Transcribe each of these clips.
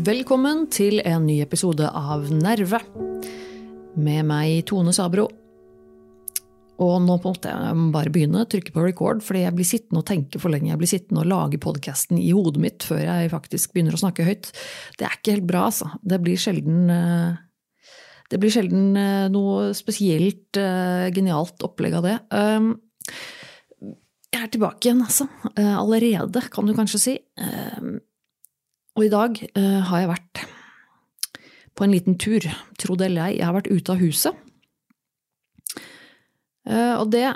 Velkommen til en ny episode av Nerve. Med meg, Tone Sabro. Og nå måtte jeg bare begynne, trykke på record, fordi jeg blir sittende og tenke for lenge. Jeg blir sittende og lage podkasten i hodet mitt før jeg faktisk begynner å snakke høyt. Det er ikke helt bra, altså. Det blir sjelden eh, Det blir sjelden eh, noe spesielt eh, genialt opplegg av det. Um, jeg er tilbake igjen, altså. Allerede, kan du kanskje si. Um, og i dag har jeg vært på en liten tur, tro det eller ei. Jeg har vært ute av huset. Uh, og det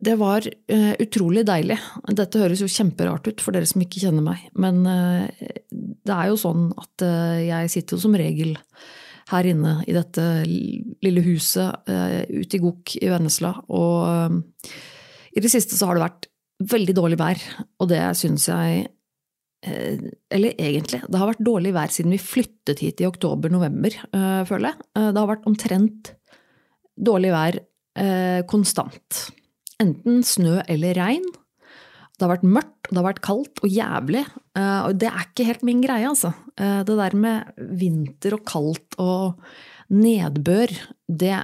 det var uh, utrolig deilig. Dette høres jo kjemperart ut for dere som ikke kjenner meg, men det er jo sånn at jeg sitter jo som regel her inne i dette lille huset ute i Gok i Vennesla, og i det siste så har det vært veldig dårlig vær, og det syns jeg Eh, eller egentlig, det har vært dårlig vær siden vi flyttet hit i oktober-november, eh, føler jeg. Eh, det har vært omtrent dårlig vær konstant. Enten snø eller regn. Det har vært mørkt, det har vært kaldt og jævlig. Og det er ikke helt min greie, altså. Det der med vinter og kaldt og nedbør, det,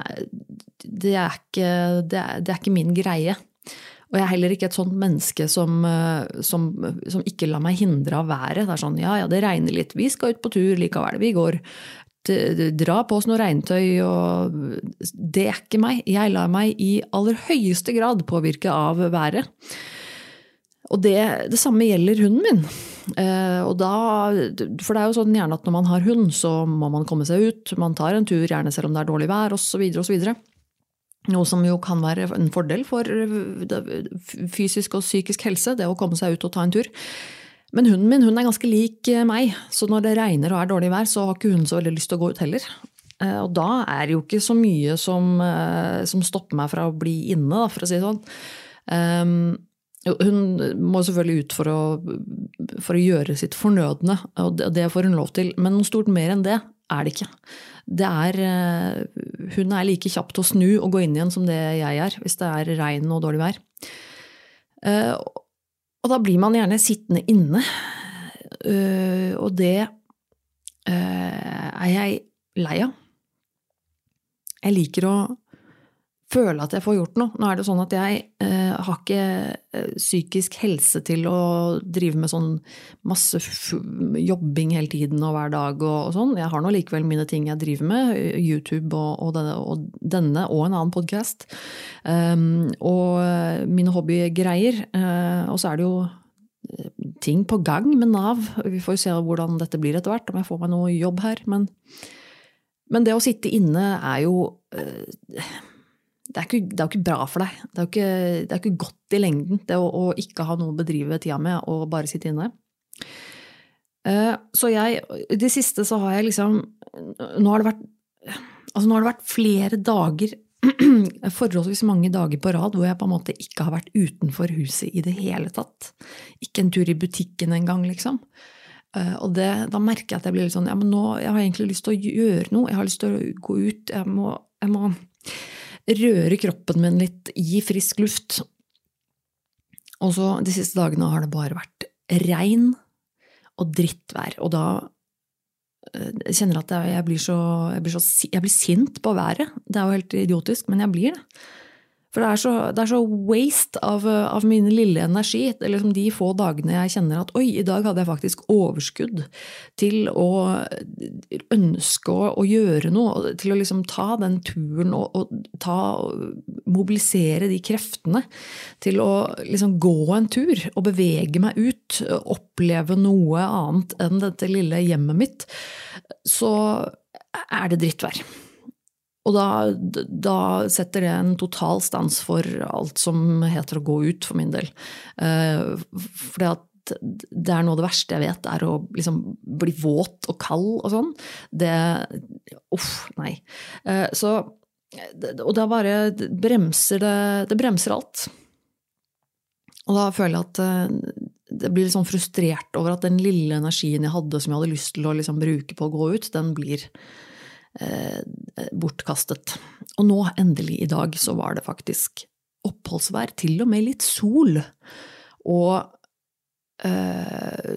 det, er, ikke, det, er, det er ikke min greie. Og jeg er heller ikke et sånt menneske som, eh, som, som, ikke lar meg hindre av været. Det er sånn ja ja, det regner litt, vi skal ut på tur likevel, vi går. Dra på oss noe regntøy og Det er ikke meg. Jeg lar meg i aller høyeste grad påvirke av været. Og det, det samme gjelder hunden min. Eh, da, for det er jo sånn gjerne at når man har hund, så må man komme seg ut. Man tar en tur, gjerne selv om det er dårlig vær, osv. osv. Noe som jo kan være en fordel for eh, fysisk og psykisk helse, det å komme seg ut og ta en tur. Men hunden min hun er ganske lik eh, meg, så når det regner og er dårlig vær, så har ikke hun så veldig lyst til å gå ut heller. Eh, og da er det jo ikke så mye som, som stopper meg fra å bli inne, for å si det sånn. Um, hun må selvfølgelig ut for å, for å gjøre sitt fornødne, og det får hun lov til. Men noe stort mer enn det er det ikke det er eh, Hun er like kjapp til å snu og gå inn igjen som det jeg er, hvis det er regn og dårlig vær. Og da blir man gjerne sittende inne, eh, og det er jeg lei av. Jeg liker å føle at jeg får gjort noe. Nå er det sånn at jeg eh, har ikke eh, psykisk helse til å drive med sånn masse jobbing hele tiden og hver dag og, og sånn. Jeg har nå likevel mine ting jeg driver med, YouTube og, og, denne, og denne, og en annen podkast. Um, ehm, og mine hobbygreier. Uh, og så er det jo eh, ting på gang med Nav. Vi får jo se hvordan dette blir etter hvert, om jeg får meg noe jobb her. Men, men det å sitte inne er jo uh, det er, ikke, det er jo ikke bra for deg. Det er jo ikke, er ikke godt i lengden, det å, å, ikke ha noe å bedrive tida med og bare sitte inne. Eh, så jeg I det siste så har jeg liksom Nå har det vært, altså har det vært flere dager, forholdsvis mange dager på rad, hvor jeg på en måte ikke har vært utenfor huset i det hele tatt. Ikke en tur i butikken engang, liksom. Eh, og det, da merker jeg at jeg blir litt sånn Ja, men nå jeg har egentlig lyst til å gjøre noe. Jeg har lyst til å gå ut. Jeg må, jeg må røre kroppen min litt i frisk luft. Og så de siste dagene har det bare vært regn og drittvær. Og da jeg eh, kjenner at jeg blir, så, jeg, blir så, jeg blir sint på været. Det er jo helt idiotisk, men jeg blir det. For det er så, det er så waste av, av, min lille energi. Liksom de få dagene jeg kjenner at oi, i dag hadde jeg faktisk overskudd til å ønske å, å gjøre noe. Til å liksom ta den turen og, og ta, mobilisere de kreftene. Til å liksom gå en tur og bevege meg ut. Oppleve noe annet enn dette lille hjemmet mitt. Så er det drittvær. Og da, da, setter det en total stans for alt som heter å gå ut, for min del. Uh, fordi at det er noe av det verste jeg vet, er å liksom bli våt og kald og sånn. Det Uff, nei. Uh, så Og da bare bremser det Det bremser alt. Og da føler jeg at jeg blir litt sånn frustrert over at den lille energien jeg hadde som jeg hadde lyst til å liksom bruke på å gå ut, den blir eh, bortkastet. Og nå, endelig i dag, så var det faktisk oppholdsvær, til og med litt sol. Og eh,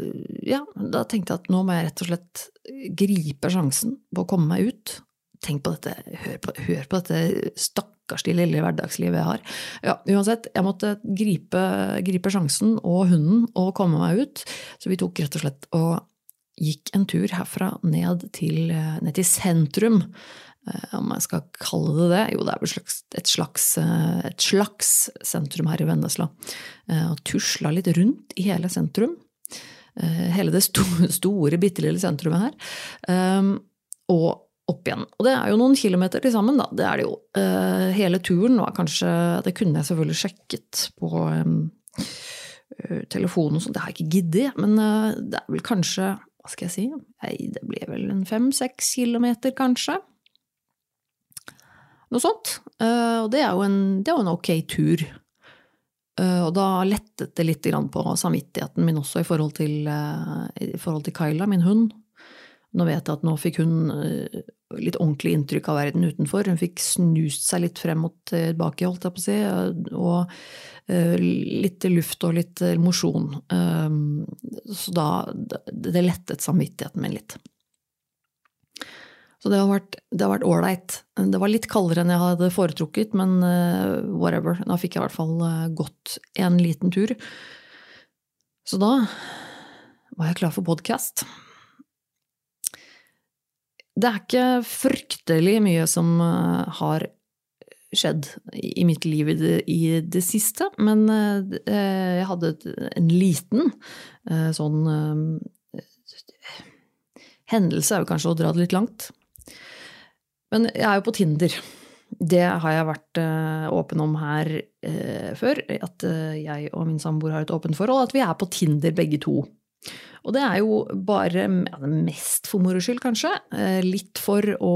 ja, da tenkte jeg at nå må jeg rett og slett gripe sjansen på å komme meg ut. Tenk på dette, hør på, hør på dette stakkarslige lille hverdagslivet jeg har. Ja, uansett, jeg måtte gripe, gripe sjansen og hunden og komme meg ut. Så vi tok rett og slett og gikk en tur herfra ned til, ned til sentrum. Eh, om jeg skal kalle det det? Jo, det er et slags, et slags sentrum her i Vennesla. Eh, og tusla litt rundt i hele sentrum. Eh, hele det store, store bitte lille sentrumet her. Og opp igjen. Og det er jo noen kilometer til sammen, da. Det er det jo. Hele turen var kanskje Det kunne jeg selvfølgelig sjekket på telefonen og sånn, det har jeg ikke giddet, men det er vel kanskje Hva skal jeg si? Nei, det blir vel en fem-seks kilometer, kanskje. Noe sånt. Uh, og det er jo en, er jo en ok tur. Og da lettet det litt på samvittigheten min også i forhold til, i forhold til Kyla, min hund. Nå vet jeg at nå fikk hun litt ordentlig inntrykk av verden utenfor. Hun fikk snust seg litt frem og tilbake, holdt jeg på å si, og eh, litt luft og litt mosjon. Um, så da Det lettet samvittigheten min litt. Så det har vært ålreit. Det var litt kaldere enn jeg hadde foretrukket, men eh, whatever. Da fikk jeg i hvert fall eh, gått en liten tur. Så da var jeg klar for podkast. Det er ikke fryktelig mye som eh, har skjedd i mitt liv i det, i det siste, men eh, jeg hadde en liten eh, sånn Hendelse er jo kanskje å dra det litt langt. Men jeg er jo på Tinder. Det har jeg vært åpen om her før. At jeg og min samboer har et åpent forhold. At vi er på Tinder begge to. Og det er jo bare mest for moro skyld, kanskje. Eh, litt for å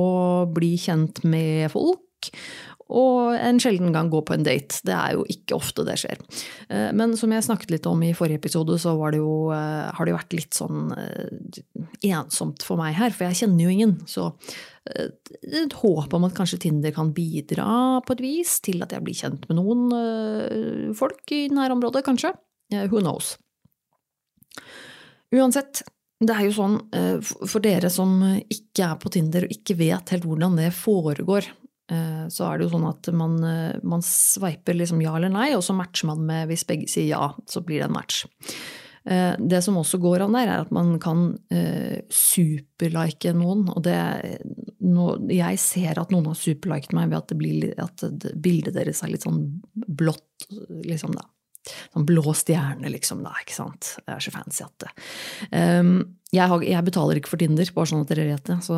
bli kjent med folk. Og en sjelden gang gå på en date. Det er jo ikke ofte det skjer. Eh, men som jeg snakket litt om i forrige episode, så det jo, eh, har det jo vært litt sånn ensomt for meg her, for jeg kjenner jo ingen. Så et håp om at kanskje Tinder kan bidra på et vis til at jeg blir kjent med noen folk i nærområdet, kanskje. Who knows. Uansett, det er jo sånn eh, for dere som ikke er på Tinder og ikke vet helt hvordan det foregår, eh, så er det jo sånn at man, eh, man sveiper liksom ja eller nei, og så matcher man med Hvis begge sier ja, så blir det en match. Det som også går an der, er at man kan superlike noen. Og det Jeg ser at noen har superliket meg ved at, blir, at bildet deres er litt sånn blått, liksom, da sånn blå stjerne, liksom, da, ikke sant. Det er så fancy at det um, jeg, har, jeg, betaler ikke for Tinder, bare sånn at dere vet det. Så,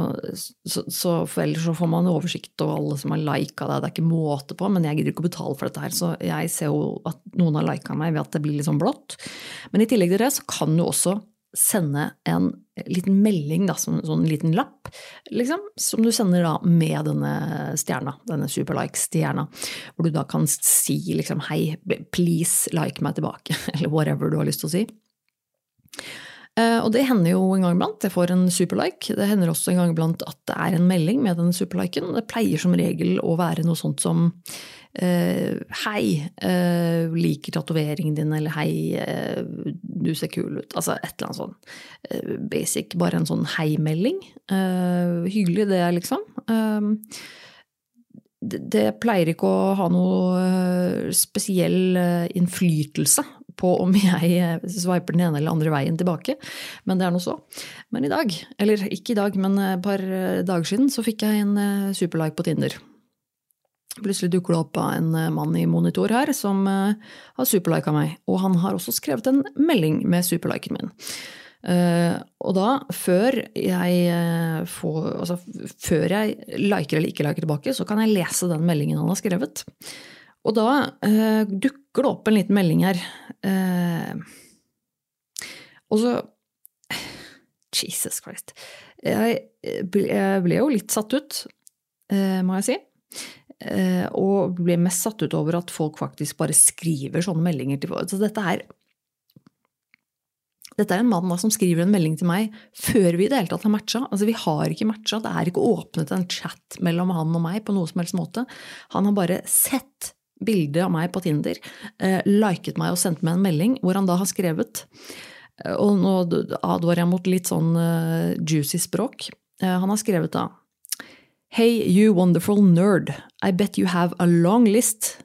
så, så for ellers så får man oversikt over alle som har lika deg. Det er ikke måte på, men jeg gidder ikke å betale for dette her. Så jeg ser jo at noen har lika meg ved at det blir litt sånn blått. Men i tillegg til det så kan du også sende en liten melding, da, som sånn liten lapp, liksom, som du sender da med denne stjerna, denne superlike-stjerna, hvor du da kan si liksom hei, please like meg tilbake, eller whatever du har lyst til å si. Eh, og det hender jo en gang iblant. Jeg får en superlike. Det hender også en gang iblant at det er en melding med den superliken. Det pleier som regel å være noe sånt som Uh, hei, uh, liker tatoveringen din, eller hei, du ser kul ut. Altså et eller annet sånn basic, bare en sånn hei-melding. hyggelig, det, liksom. Det, det, pleier ikke å ha noe spesiell innflytelse på om jeg sveiper den ene eller andre veien tilbake, men det er nå så. Men i dag, eller ikke i dag, men et par dager siden, så fikk jeg en superlike på Tinder. Plutselig dukker det opp en eh, mann i monitor her som eh, har superlika meg, og han har også skrevet en melding med superliken min. Uh, og da, før jeg får Altså, før jeg liker eller ikke liker tilbake, så kan jeg lese den meldingen han har skrevet. Og da dukker det opp en liten melding her. Og så Jesus Christ. Jeg ble, jeg ble jo litt satt ut, må jeg si. Eh, og blir mest satt ut over at folk faktisk bare skriver sånne meldinger til folk. Så dette er Dette er en mann da, som skriver en melding til meg før vi i det hele tatt har matcha. Altså, vi har ikke matcha, det er ikke åpnet en chat mellom han og meg på noe som helst måte. Han har bare sett bildet av meg på Tinder, eh, liket meg og sendt meg en melding hvor han da har skrevet eh, Og nå advarer jeg mot litt sånn juicy språk. Han har skrevet da Hey, you wonderful nerd. I bet you have a long list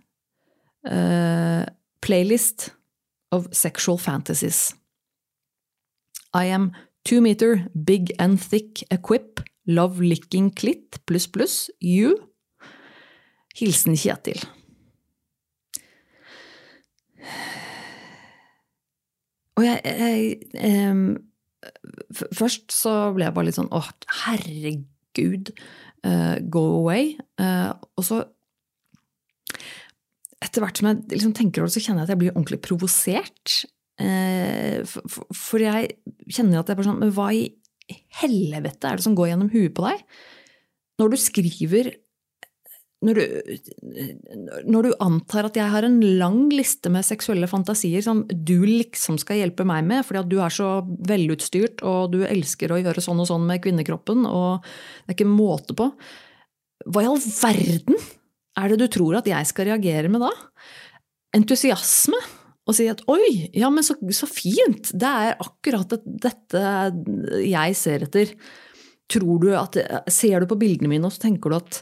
uh, playlist of sexual fantasies. I am two meter, big and thick equip, love licking clit, pluss, pluss, you. Hilsen Kjetil. Og jeg, jeg um, Først så ble jeg bare litt sånn åh, herregud, uh, go away. Uh, og så etter hvert som jeg liksom tenker over det, så kjenner jeg at jeg blir ordentlig provosert. Eh, for jeg kjenner at jeg bare sånn Men hva i helvete er det som går gjennom huet på deg? Når du skriver når du, når du, antar at jeg har en lang liste med seksuelle fantasier som du liksom skal hjelpe meg med, fordi at du er så velutstyrt og du elsker å gjøre sånn og sånn med kvinnekroppen, og det er ikke måte på Hva i all verden er det du tror at jeg skal reagere med da? Entusiasme? og si at oi, ja, men så, så fint! Det er akkurat dette jeg ser etter. Tror du at, Ser du på bildene mine og så tenker du at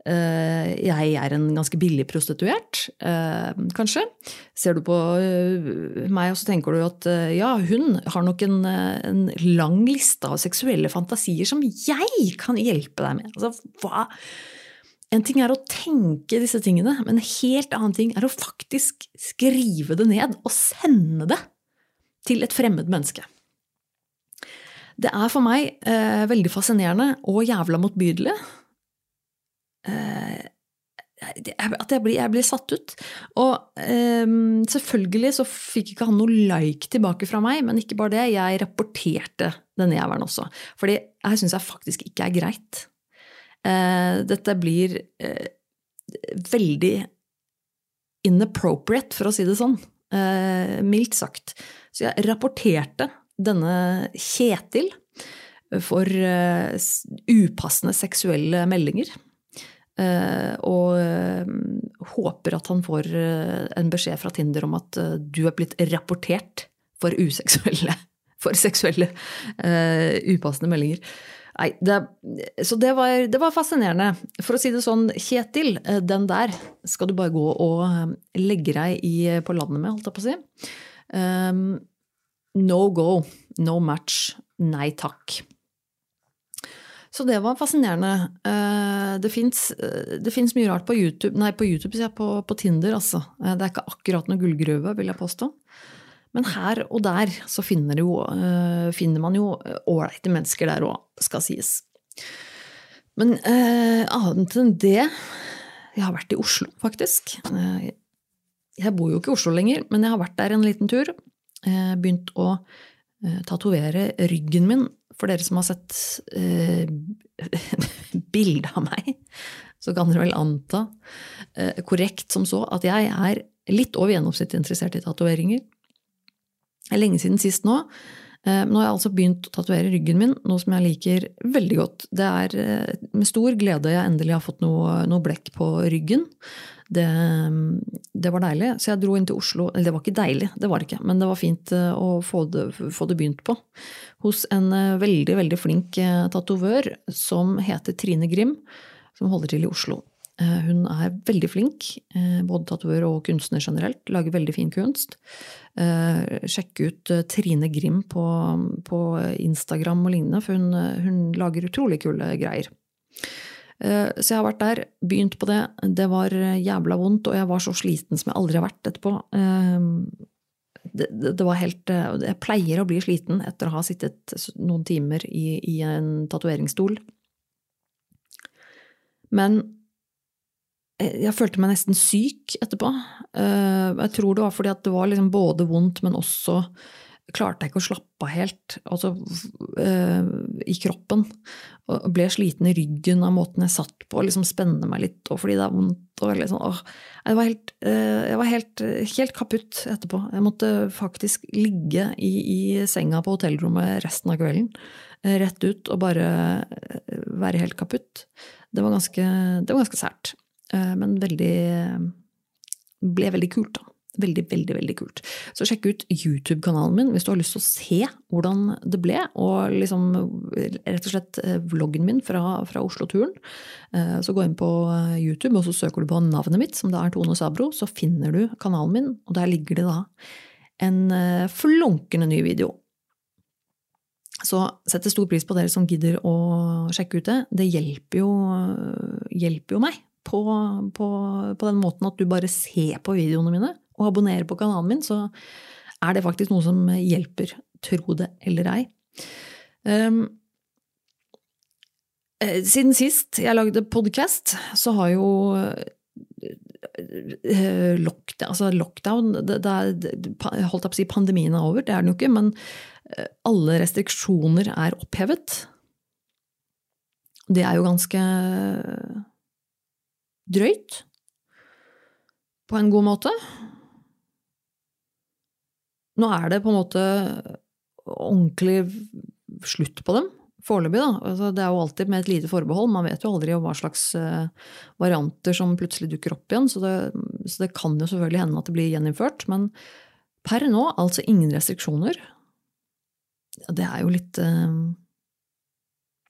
jeg er en ganske billig prostituert? Uh, kanskje? Ser du på uh, meg og så tenker du at ja, hun har nok en, en, lang liste av seksuelle fantasier som jeg kan hjelpe deg med? Altså, hva en ting er å tenke disse tingene, men en helt annen ting er å faktisk skrive det ned og sende det til et fremmed menneske. Det er for meg eh, veldig fascinerende og jævla motbydelig eh, at jeg blir, jeg blir, satt ut. Og eh, selvfølgelig så fikk ikke han noe like tilbake fra meg, men ikke bare det, jeg rapporterte denne jævelen også. Fordi jeg syns jeg faktisk ikke er greit. Eh, dette blir eh, veldig inappropriate, for å si det sånn. Eh, mildt sagt. Så jeg rapporterte denne Kjetil for upassende seksuelle meldinger. Og håper at han får en beskjed fra Tinder om at du er blitt rapportert for useksuelle For seksuelle upassende meldinger. Nei, det, så det var, det var, fascinerende. For å si det sånn, Kjetil, eh, den der skal du bare gå og eh, legge deg i, på landet med, holdt jeg på å si. Um, no go, no match, nei takk. Så det var fascinerende. Uh, det fins mye rart på YouTube, nei, på YouTube, sier jeg, på, på Tinder, altså. Det er ikke akkurat noe gullgruve, vil jeg påstå. Men her og der så finner, jo, finner man jo ålreite mennesker der òg, skal sies. Men annet enn det Jeg har vært i Oslo, faktisk. Jeg bor jo ikke i Oslo lenger, men jeg har vært der en liten tur. begynt å tatovere ryggen min. For dere som har sett bilde av meg, så kan dere vel anta, korrekt som så, at jeg er litt over gjennomsnittet interessert i tatoveringer. Det er lenge siden sist nå. Eh, nå har jeg altså begynt å tatovere ryggen min, noe som jeg liker veldig godt. Det er eh, med stor glede jeg endelig har fått noe, noe blekk på ryggen. Det, det, var deilig. Så jeg dro inn til Oslo. Eller det var ikke deilig, det var det ikke, men det var fint eh, å få det, få det begynt på. Hos en veldig, veldig flink tatovør som heter Trine Grim, som holder til i Oslo. Eh, hun er veldig flink, eh, både tatovør og kunstner generelt. Lager veldig fin kunst. Eh, sjekk ut Trine Grim på, på Instagram og lignende, for hun, hun, lager utrolig kule greier. Så jeg har vært der, begynt på det. Det var jævla vondt, og jeg var så sliten som jeg aldri har vært etterpå. Det, det, var helt Jeg pleier å bli sliten etter å ha sittet noen timer i, i en tatoveringsstol. Men jeg følte meg nesten syk etterpå. Eh, jeg tror det var fordi at det var liksom både vondt, men også klarte jeg ikke å slappe av helt altså, øh, i kroppen. Og ble sliten i ryggen av måten jeg satt på, liksom spenne meg litt, og fordi det er vondt. og liksom, åh, Jeg var, helt, øh, jeg var helt, helt, kaputt etterpå. Jeg måtte faktisk ligge i, i, senga på hotellrommet resten av kvelden. Rett ut og bare være helt kaputt. Det var ganske, det var ganske sært. Men veldig Ble veldig kult, da. Veldig, veldig veldig kult. Så sjekk ut YouTube-kanalen min hvis du har lyst til å se hvordan det ble. Og liksom rett og slett eh, vloggen min fra, fra Oslo-turen. Eh, så gå inn på eh, YouTube, og så søker du på navnet mitt, som da er Tone Sabro. Så finner du kanalen min, og der ligger det da en flunkende ny video. Så setter stor pris på dere som gidder å sjekke ut det. Det hjelper jo, hjelper jo meg på, på, på, den måten at du bare ser på videoene mine og abonnerer på kanalen min, så er det faktisk noe som hjelper, tro det eller ei. Um, siden sist jeg lagde podkast, så har jo uh, lockdown, altså lockdown det, det Holdt jeg på å si pandemien er over, det er den jo ikke, men alle restriksjoner er opphevet. Det er jo ganske drøyt. På en god måte. Nå er det på en måte ordentlig slutt på dem. Foreløpig, da. Altså, det er jo alltid med et lite forbehold. Man vet jo aldri hva slags uh, varianter som plutselig dukker opp igjen. Så det, så det, kan jo selvfølgelig hende at det blir gjeninnført. Men per nå altså ingen restriksjoner. Ja, det er jo litt uh,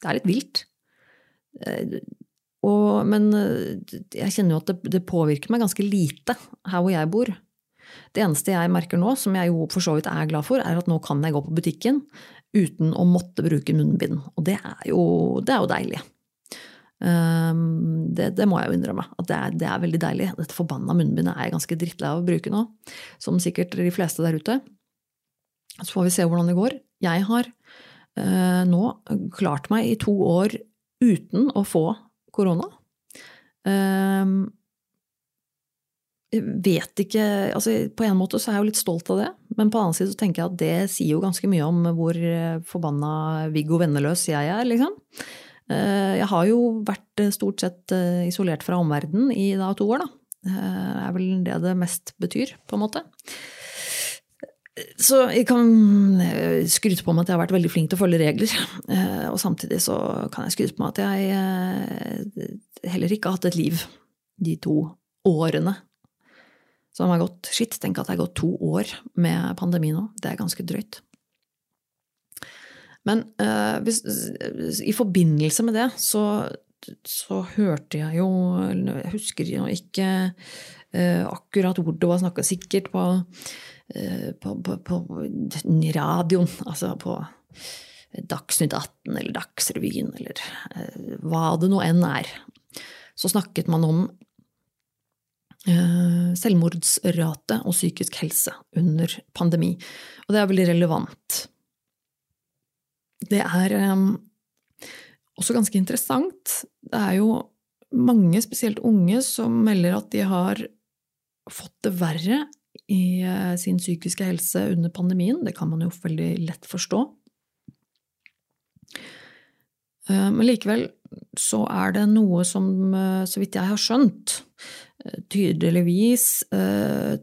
Det er litt vilt. Uh, og, men jeg kjenner jo at det, det påvirker meg ganske lite her hvor jeg bor. Det eneste jeg merker nå, som jeg jo for så vidt er glad for, er at nå kan jeg gå på butikken uten å måtte bruke munnbind. Og det er jo, det er jo deilig. Um, det, det, må jeg jo innrømme. At det er, det er veldig deilig. Dette forbanna munnbindet er jeg ganske drittlei av å bruke nå. Som sikkert de fleste der ute. Så får vi se hvordan det går. Jeg har uh, nå klart meg i to år uten å få korona. Um, vet ikke altså På en måte så er jeg jo litt stolt av det, men på den annen side så tenker jeg at det sier jo ganske mye om hvor eh, forbanna Viggo Venneløs jeg er, liksom. Eh, jeg har jo vært eh, stort sett isolert fra omverdenen i da to år, da. Det er vel det det mest betyr, på en måte. Så jeg kan skryte på meg at jeg har vært veldig flink til å følge regler. Og samtidig så kan jeg skryte på meg at jeg heller ikke har hatt et liv de to årene som har gått Shit, tenk at det har gått to år med pandemi nå. Det er ganske drøyt. Men uh, hvis, i forbindelse med det så, så, hørte jeg jo Jeg husker jo ikke uh, akkurat hvor det var snakka, sikkert på, uh, på, på, på, radioen, altså på Dagsnytt 18 eller Dagsrevyen eller hva det nå enn er. Så snakket man om selvmordsrate og psykisk helse under pandemi. Og det er veldig relevant. Det er også ganske interessant. Det er jo mange, spesielt unge, som melder at de har fått det verre i uh, sin psykiske helse under pandemien. Det kan man jo veldig lett forstå. Uh, men likevel så er det noe som, så vidt jeg har skjønt, tydeligvis uh,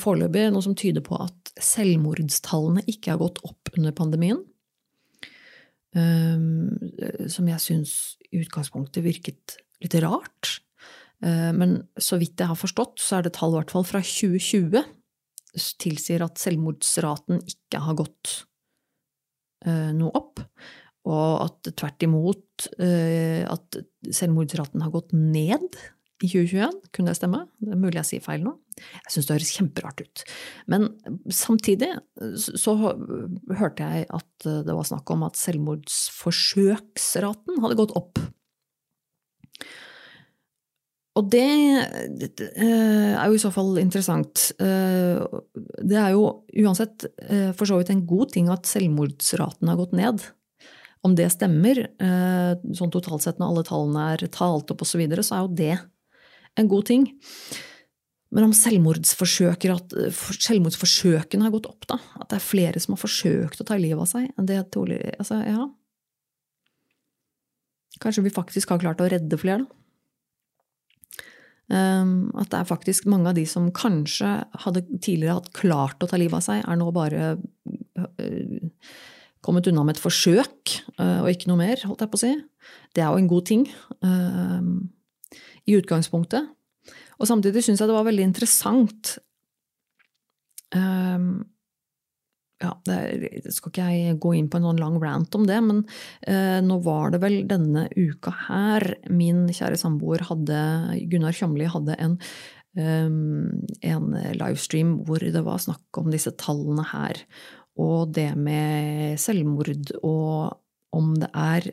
foreløpig noe som tyder på at selvmordstallene ikke har gått opp under pandemien. Um, som jeg syns i utgangspunktet virket litt rart. Uh, men så vidt jeg har forstått, så er det tall i hvert fall fra 2020 tilsier at selvmordsraten ikke har gått noe opp. Og at tvert imot at selvmordsraten har gått ned i 2021. Kunne det stemme? Det er mulig jeg sier feil nå. Jeg syns det høres kjemperart ut. Men samtidig så hørte jeg at det var snakk om at selvmordsforsøksraten hadde gått opp. Og det, eh, er jo i så fall interessant. Eh, det er jo uansett eh, for så vidt en god ting at selvmordsraten har gått ned. Om det stemmer, sånn totalt sett når alle tallene er talt opp osv., så, videre, så er jo det en god ting. men om selvmordsforsøkene har gått opp, da? At det er flere som har forsøkt å ta livet av seg? Det, altså, ja. Kanskje vi faktisk har klart å redde flere, da? Um, at det er faktisk mange av de som kanskje hadde tidligere hatt klart å ta livet av seg, er nå bare uh, kommet unna med et forsøk, uh, og ikke noe mer, holdt jeg på å si. Det er jo en god ting uh, i utgangspunktet. Og samtidig syns jeg det var veldig interessant um, ja, det skal ikke jeg gå inn på en sånn lang rant om det, men eh, nå var det vel denne uka her min kjære samboer hadde Gunnar Kjomli hadde en, um, en livestream hvor det var snakk om disse tallene her, og det med selvmord, og om det er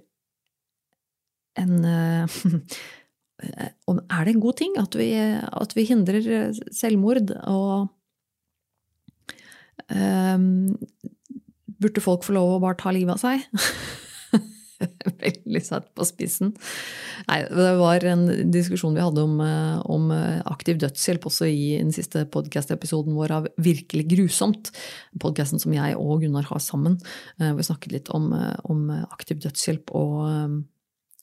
en eh, Er det en god ting at vi, at vi hindrer selvmord? og Um, burde folk få lov å bare ta livet av seg? Veldig satt på spissen. Nei, det var en diskusjon vi hadde om, eh, om eh, aktiv dødshjelp også i den siste podkast-episoden vår av Virkelig grusomt. Podkasten som jeg og Gunnar har sammen. Eh, vi snakket litt om, om aktiv dødshjelp og,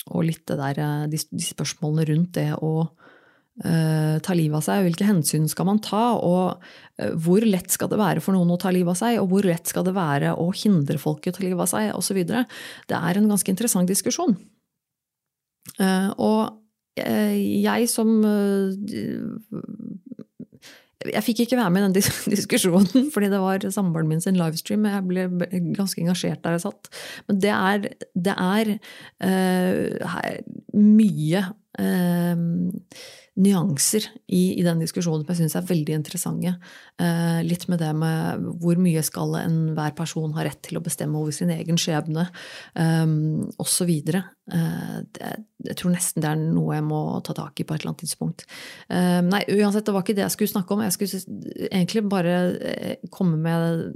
og litt det der, de, de spørsmålene rundt det å uh, ta livet av seg, hvilke hensyn skal man ta, og uh, hvor lett skal det være for noen å ta livet av seg, og hvor lett skal det være å hindre folk i å ta livet av seg, Og så videre. Det er en ganske interessant diskusjon. Uh, og jeg som jeg fikk ikke være med i den diskusjonen, fordi det var samboeren min sin livestream. Jeg ble ganske engasjert der jeg satt. Men det er, det er uh, mye uh, nyanser i, i, den diskusjonen som jeg syns er veldig interessante. Eh, litt med det med hvor mye skal enhver person ha rett til å bestemme over sin egen skjebne, eh, osv. Eh, jeg tror nesten det er noe jeg må ta tak i på et eller annet tidspunkt. Eh, nei, uansett, det var ikke det jeg skulle snakke om. Jeg skulle egentlig bare eh, komme med,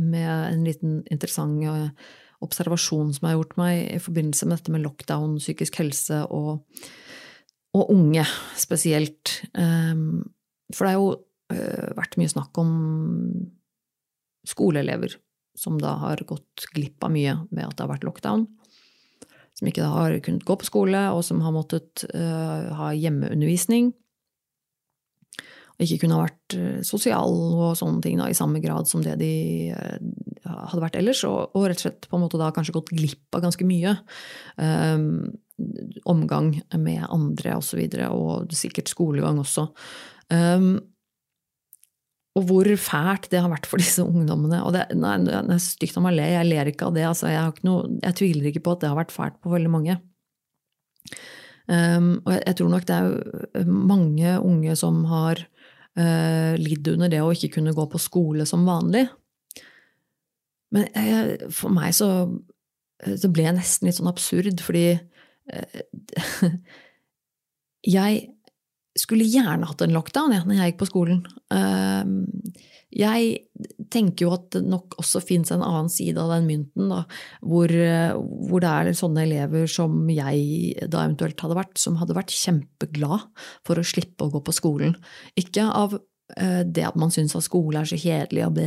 med en liten interessant eh, observasjon som har gjort meg i forbindelse med dette med lockdown, psykisk helse og og unge spesielt. Ehm, for det har jo eh, vært mye snakk om skoleelever som da har gått glipp av mye ved at det har vært lockdown. Som ikke har kunnet gå på skole, og som har måttet uh, ha hjemmeundervisning. Og ikke kunne ha vært uh, sosial og sånne ting da, i samme grad som det de hadde vært ellers. Og, og, rett og slett på en måte da kanskje gått glipp av ganske mye. Um, omgang med andre osv., og, så videre, og sikkert skolegang også. Um, og hvor fælt det har vært for disse ungdommene. Og det, nei, det er stygt av å le, jeg ler ikke av det. Altså, jeg, noe, jeg, tviler ikke på at det har vært fælt på veldig mange. Um, og jeg, jeg, tror nok det er mange unge som har uh, lidd under det å ikke kunne gå på skole som vanlig. Men jeg, for meg så, så ble jeg nesten litt sånn absurd, fordi Eh, jeg skulle gjerne hatt en lockdown ja, når jeg gikk på skolen. Eh, jeg tenker jo at det nok også fins en annen side av den mynten, da, hvor, hvor, det er sånne elever som jeg da eventuelt hadde vært, som hadde vært kjempeglad for å slippe å gå på skolen. Ikke av eh, det at man syns at skole er så kjedelig og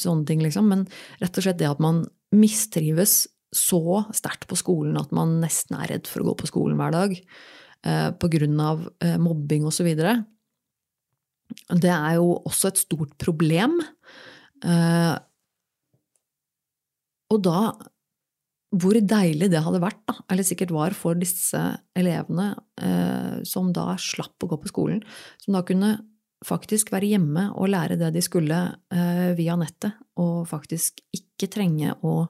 sånne ting, liksom, men rett og slett det at man mistrives så sterkt på skolen at man nesten er redd for å gå på skolen hver dag pga. grunn av eh, mobbing osv. Det er jo også et stort problem. Eh, og da hvor deilig det hadde vært, da, eller sikkert var for disse elevene eh, som da slapp å gå på skolen, som da kunne faktisk være hjemme og lære det de skulle eh, via nettet, og faktisk ikke trenge å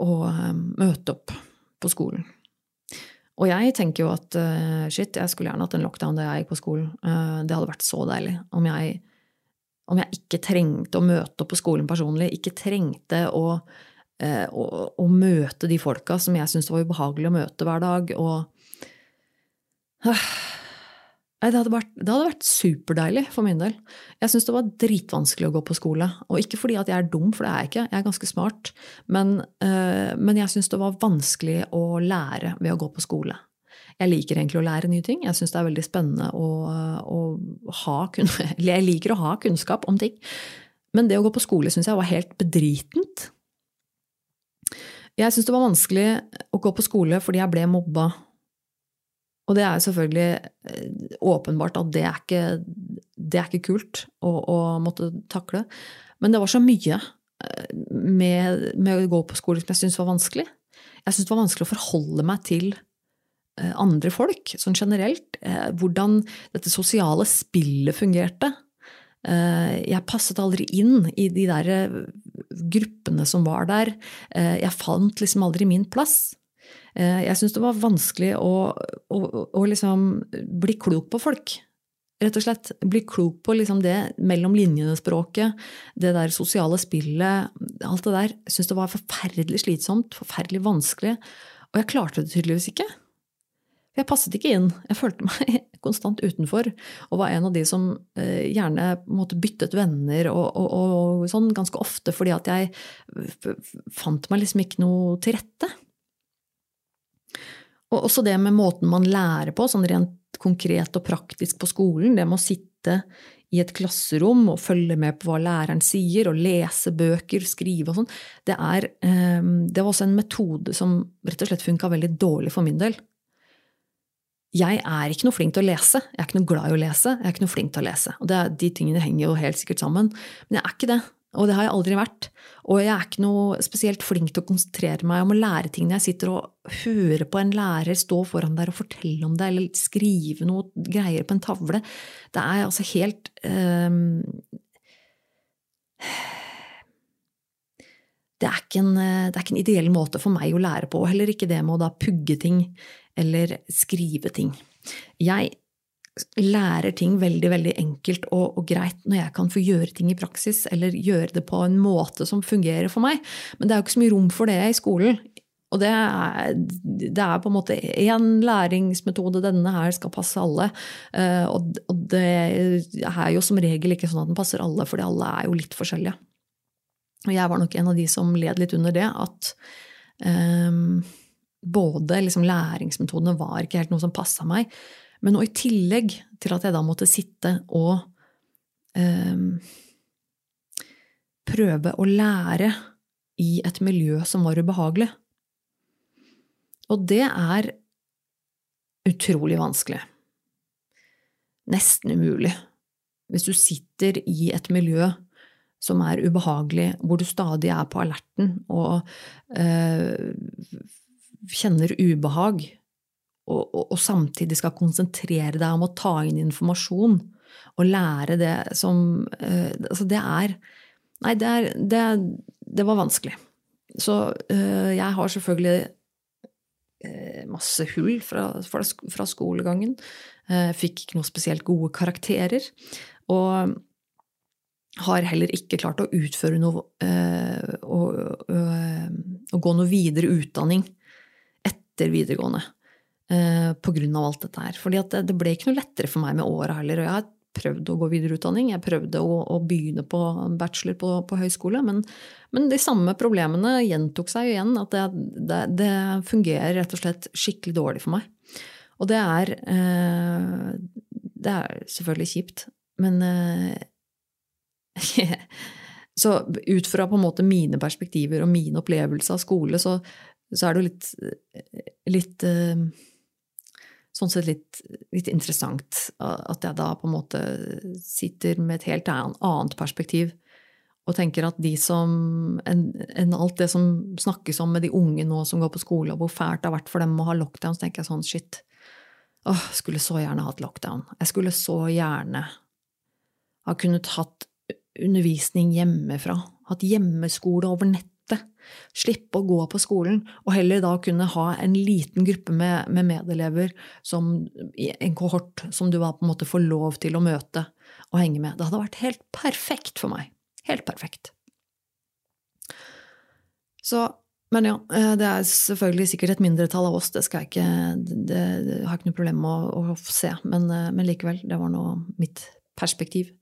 å eh, møte opp på skolen. Og jeg tenker jo at uh, shit, jeg skulle gjerne hatt en lockdown da jeg gikk på skolen. Uh, det hadde vært så deilig om jeg, om jeg, ikke trengte å møte opp på skolen personlig. Ikke trengte å, å, å møte de folka som jeg syntes var ubehagelig å møte hver dag. Og Nei, det hadde, vært, vært superdeilig for min del. Jeg syns det var dritvanskelig å gå på skole. Og ikke fordi at jeg er dum, for det er jeg ikke, jeg er ganske smart. Men, øh, men jeg syns det var vanskelig å lære ved å gå på skole. Jeg liker egentlig å lære nye ting. Jeg syns det er veldig spennende å, å ha jeg liker å ha kunnskap om ting. Men det å gå på skole syns jeg var helt bedritent. Jeg syns det var vanskelig å gå på skole fordi jeg ble mobba. Og det er selvfølgelig eh, åpenbart at det er ikke, det er ikke kult å, å, måtte takle. Men det var så mye eh, med, med å gå på skole som jeg syntes var vanskelig. Jeg syntes det var vanskelig å forholde meg til eh, andre folk, sånn generelt. Hvordan dette sosiale spillet fungerte. Jeg passet aldri inn i de der gruppene som var der. Jeg fant liksom aldri min plass. Eh, jeg syns det var vanskelig å, å, å liksom bli klok på folk. Rett og slett. Bli klok på liksom det mellom linjene-språket, det der sosiale spillet, alt det der. Jeg syns det var forferdelig slitsomt, forferdelig vanskelig. Og jeg klarte det tydeligvis ikke. Jeg passet ikke inn. Jeg følte meg konstant utenfor. Og var en av de som eh, gjerne måtte byttet venner og, og, og, sånn ganske ofte fordi at jeg fant meg liksom ikke noe til rette. Og også det med måten man lærer på, sånn rent konkret og praktisk på skolen. Det med å sitte i et klasserom og følge med på hva læreren sier, og lese bøker, skrive og sånn. Det, eh, det, var også en metode som rett og slett funka veldig dårlig for min del. Jeg er ikke noe flink til å lese. Jeg er ikke noe glad i å lese. Jeg er ikke noe flink til å lese. Og det, de tingene henger jo helt sikkert sammen. Men jeg er ikke det. Og det har jeg aldri vært. Og jeg er ikke noe spesielt flink til å konsentrere meg om å lære ting når jeg sitter og hører på en lærer stå foran der og fortelle om det, eller skrive noe greier på en tavle. Det er altså helt um, det, er en, det er ikke en ideell måte for meg å lære på, og heller ikke det med å da pugge ting eller skrive ting. Jeg lærer ting veldig veldig enkelt og, og, greit når jeg kan få gjøre ting i praksis, eller gjøre det på en måte som fungerer for meg. Men det er jo ikke så mye rom for det i skolen. Og det er, det er på en måte én læringsmetode, denne her skal passe alle. Eh, og, det er jo som regel ikke sånn at den passer alle, fordi alle er jo litt forskjellige. Og jeg var nok en av de som led litt under det, at um, både liksom læringsmetodene var ikke helt noe som passa meg, men og i tillegg til at jeg da måtte sitte og eh, prøve å lære i et miljø som var ubehagelig. Og det er utrolig vanskelig. Nesten umulig. Hvis du sitter i et miljø som er ubehagelig, hvor du stadig er på alerten og øh, kjenner ubehag, og, og, og, samtidig skal konsentrere deg om å ta inn informasjon og lære det som uh, Altså, det er Nei, det, er, det, det var vanskelig. Så uh, jeg har selvfølgelig uh, masse hull fra, fra, fra skolegangen. fikk ikke noe spesielt gode karakterer. Og har heller ikke klart å utføre noe Å gå noe videre utdanning etter videregående eh, av alt dette her. Fordi det, det, ble ikke noe lettere for meg med åra heller. Og jeg har prøvd å gå videreutdanning, jeg prøvde å, å begynne på bachelor på, på høyskole. Men, men, de samme problemene gjentok seg igjen. At det, det, det, fungerer rett og slett skikkelig dårlig for meg. Og det er eh, Det er selvfølgelig kjipt, men eh, Så ut fra på en måte mine perspektiver og min opplevelse av skole, så, så er det jo litt, litt eh, sånn sett litt, litt, interessant at jeg da på en måte sitter med et helt annet perspektiv og tenker at de som enn en alt det som snakkes om med de unge nå som går på skole, og hvor fælt det har vært for dem å ha lockdown, så tenker jeg sånn shit. Åh, skulle så gjerne hatt lockdown. Jeg skulle så gjerne ha kunnet hatt undervisning hjemmefra. Hatt hjemmeskole over nett Slippe å gå på skolen, og heller da kunne ha en liten gruppe med, med medelever som en kohort som du da på en måte får lov til å møte og henge med. Det hadde vært helt perfekt for meg. Helt perfekt. Så men ja, eh, det er selvfølgelig sikkert et mindretall av oss, det skal jeg ikke Det, det har jeg ikke noe problem med å, å se, men, eh, men, likevel, det var nå mitt perspektiv.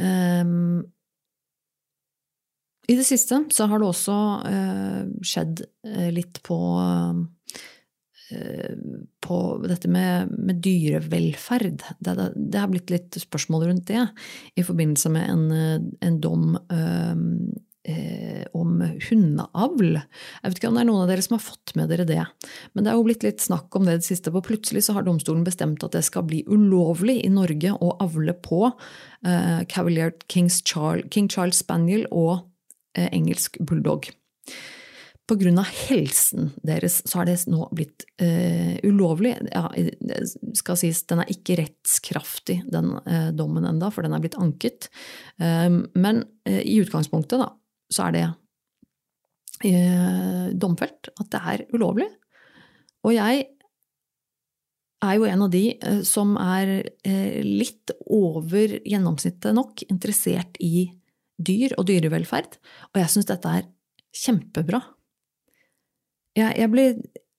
Um, i det siste så har det også eh, skjedd eh, litt på på dette med, med dyrevelferd. Det, det, det, har blitt litt spørsmål rundt det i forbindelse med en, en dom eh, om hundeavl. Jeg vet ikke om det er noen av dere som har fått med dere det. Men det er jo blitt litt snakk om det det siste. For plutselig så har domstolen bestemt at det skal bli ulovlig i Norge å avle på eh, Cavalier Charles, King Charles Spaniel og eh, engelsk bulldog. På grunn av helsen deres så har det nå blitt uh, ulovlig. Ja, skal sies, den er ikke rettskraftig, den uh, dommen enda, for den er blitt anket. Uh, men i utgangspunktet, da, så er det eh, domfelt at det er ulovlig. Og jeg er jo en av de eh, som er eh, litt over gjennomsnittet nok interessert i dyr og dyrevelferd, og jeg syns dette er kjempebra. Jeg, jeg, ble,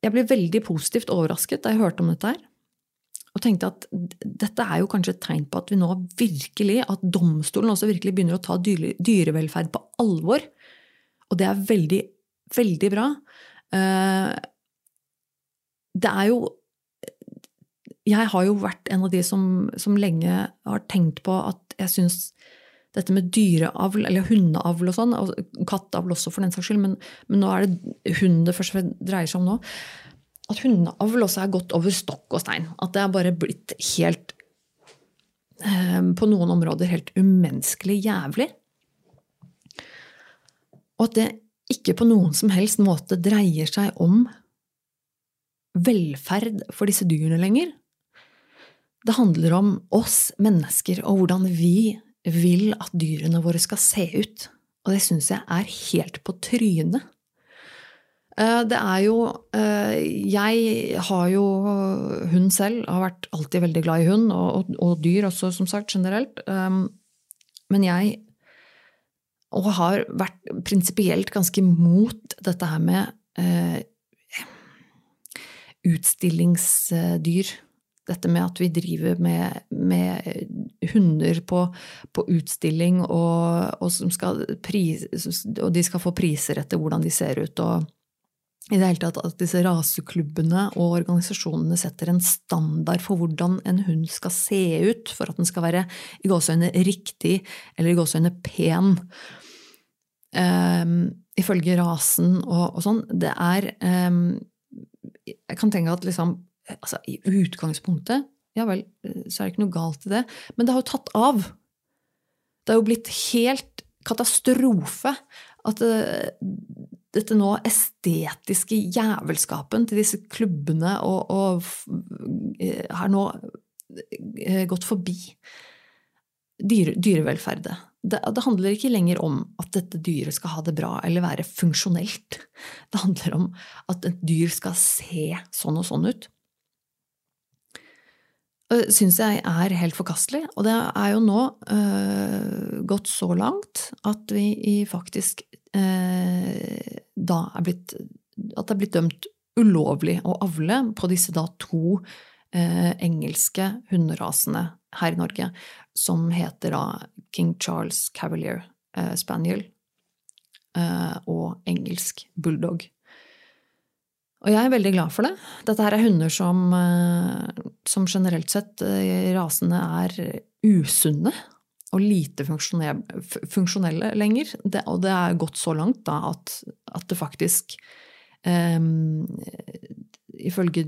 jeg, ble, veldig positivt overrasket da jeg hørte om dette her, og tenkte at dette er jo kanskje et tegn på at vi nå virkelig, at domstolen også virkelig begynner å ta dyrevelferd på alvor. Og det er veldig, veldig bra. Eh, det er jo Jeg har jo vært en av de som, som lenge har tenkt på at jeg syns dette med dyreavl, eller hundeavl og sånn, og kattavl også for den saks skyld, men, men nå er det hund det først dreier seg om nå at hundeavl også er gått over stokk og stein. At det er bare blitt helt eh, På noen områder helt umenneskelig jævlig. Og at det ikke på noen som helst måte dreier seg om velferd for disse dyrene lenger. Det handler om oss mennesker og hvordan vi vil at dyrene våre skal se ut. Og det syns jeg er helt på trynet. Eh, det er jo eh, Jeg har jo hund selv, har vært alltid veldig glad i hund, og, og, dyr også, som sagt, generelt. Um, men jeg og har vært prinsipielt ganske mot dette her med eh, utstillingsdyr. Dette med at vi driver med, med hunder på, på utstilling, og, og, pris, og, de skal få priser etter hvordan de ser ut. og i det hele tatt at disse raseklubbene og organisasjonene setter en standard for hvordan en hund skal se ut for at den skal være i gåseøyne riktig eller i gåseøyne pen. Um, ifølge rasen og, og, sånn. Det er um, Jeg kan tenke at liksom altså, I utgangspunktet, ja vel, så er det ikke noe galt i det. Men det har jo tatt av. Det har jo blitt helt katastrofe at det, dette nå estetiske jævelskapen til disse klubbene og, og eh, har nå eh, gått forbi dyre, dyrevelferdet. Det, det, handler ikke lenger om at dette dyret skal ha det bra eller være funksjonelt. Det handler om at et dyr skal se sånn og sånn ut. Syns jeg er helt forkastelig, og det er jo nå øh, gått så langt at vi faktisk øh, da er blitt, at det er blitt dømt ulovlig å avle på disse da to eh, engelske hunderasene her i Norge, som heter da King Charles Cavalier eh, Spaniel eh, og engelsk bulldog. Og jeg er veldig glad for det. Dette her er hunder som, eh, som generelt sett, eh, rasene er usunne og lite funksjonelle lenger. Det, og det er gått så langt da, at, at, det faktisk um, Ifølge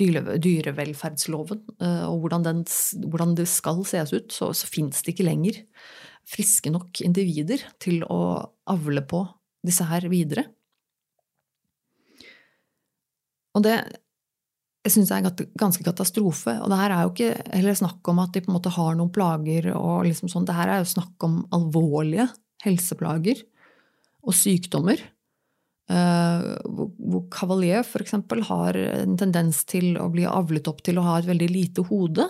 dyre, dyrevelferdsloven og hvordan, den, hvordan, det skal ses ut, så, så fins det ikke lenger friske nok individer til å avle på disse her videre. Og det, jeg syns det er ganske katastrofe. Og det her er jo ikke heller snakk om at de på en måte har noen plager og liksom sånn. Det her er jo snakk om alvorlige helseplager og sykdommer. Uh, hvor Cavalier f.eks. har en tendens til å bli avlet opp til å ha et veldig lite hode.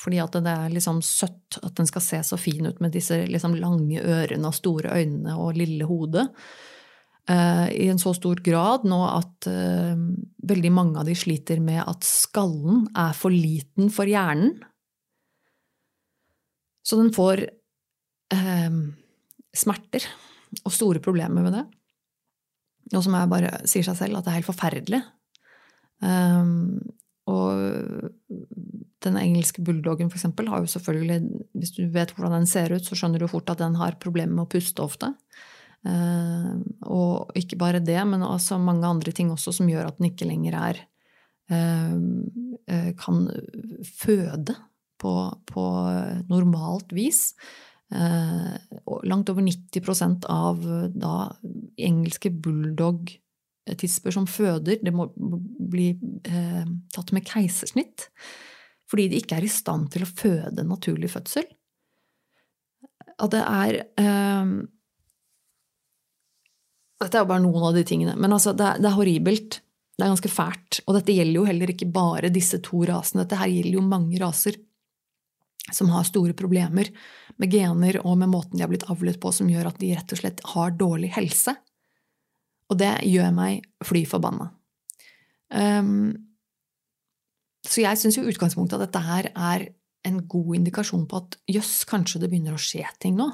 Fordi at det er liksom søtt at den skal se så fin ut med disse liksom lange ørene og store øynene og lille hodet. Eh, i en så stor grad nå at uh, veldig mange av de sliter med at skallen er for liten for hjernen. Så den får uh, smerter og store problemer med det. Noe som jeg bare sier seg selv at det er helt forferdelig. Um, og den engelske bulldoggen, for eksempel, har jo selvfølgelig Hvis du vet hvordan den ser ut, så skjønner du fort at den har problemer med å puste ofte. Uh, og ikke bare det, men altså mange andre ting også som gjør at den ikke lenger er uh, Kan føde på, på normalt vis. Langt over 90% av da engelske bulldog tisper som føder, det må bli eh, tatt med keisersnitt. Fordi de ikke er i stand til å føde naturlig fødsel. At det er eh, Dette er jo bare noen av de tingene. Men altså, det er, det er, horribelt. Det er ganske fælt. Og dette gjelder jo heller ikke bare disse to rasene. Dette her gjelder jo mange raser som har store problemer med gener og med måten de har blitt avlet på, som gjør at de rett og slett har dårlig helse. Og det gjør meg fly forbanna. Um, så jeg syns jo utgangspunktet at dette her er en god indikasjon på at jøss, kanskje det begynner å skje ting nå.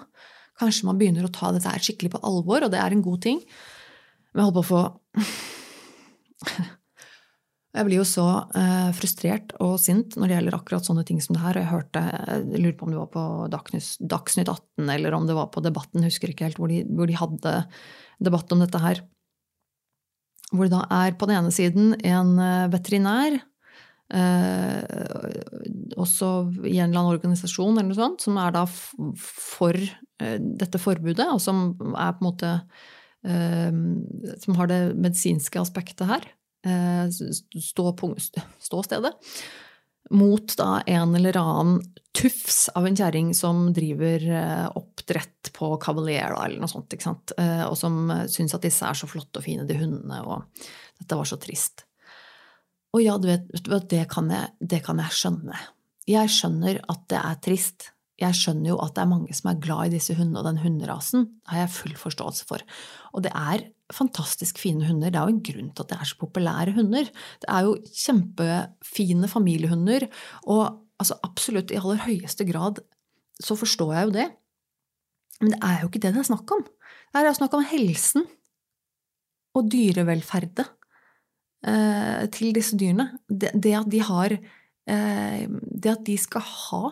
Kanskje man begynner å ta dette her skikkelig på alvor, og det er en god ting. Men jeg holder på å få Jeg blir jo så uh, frustrert og sint når det gjelder akkurat sånne ting som det her. Og jeg hørte, jeg lurer på om det var på Dagsnytt 18 eller om det var på Debatten, husker ikke helt, hvor de, hvor de hadde debatt om dette her. Hvor det da er på den ene siden en eh, veterinær, eh, også i en eller annen organisasjon eller noe sånt, som er da for eh, dette forbudet, og som er på en måte eh, Som har det medisinske aspektet her. Eh, stå, ståstedet mot da en eller annen tufs av en kjerring som driver eh, oppdrett på Cavalier eller noe sånt? Eh, og som syns at disse er så flotte og fine, de hundene, og dette var så trist. Og ja, du vet, det kan, jeg, det kan jeg skjønne. Jeg skjønner at det er trist. Jeg skjønner jo at det er mange som er glad i disse hundene og den hunderasen. Det har jeg full forståelse for. Og det er fantastisk fine hunder. Det er jo en grunn til at det er så populære hunder. Det er jo kjempefine familiehunder, og altså absolutt i aller høyeste grad så forstår jeg jo det. Men det er jo ikke det det er snakk om. Det er snakk om helsen og dyrevelferdet eh, til disse dyrene. Det, det, at de har eh, Det at de skal ha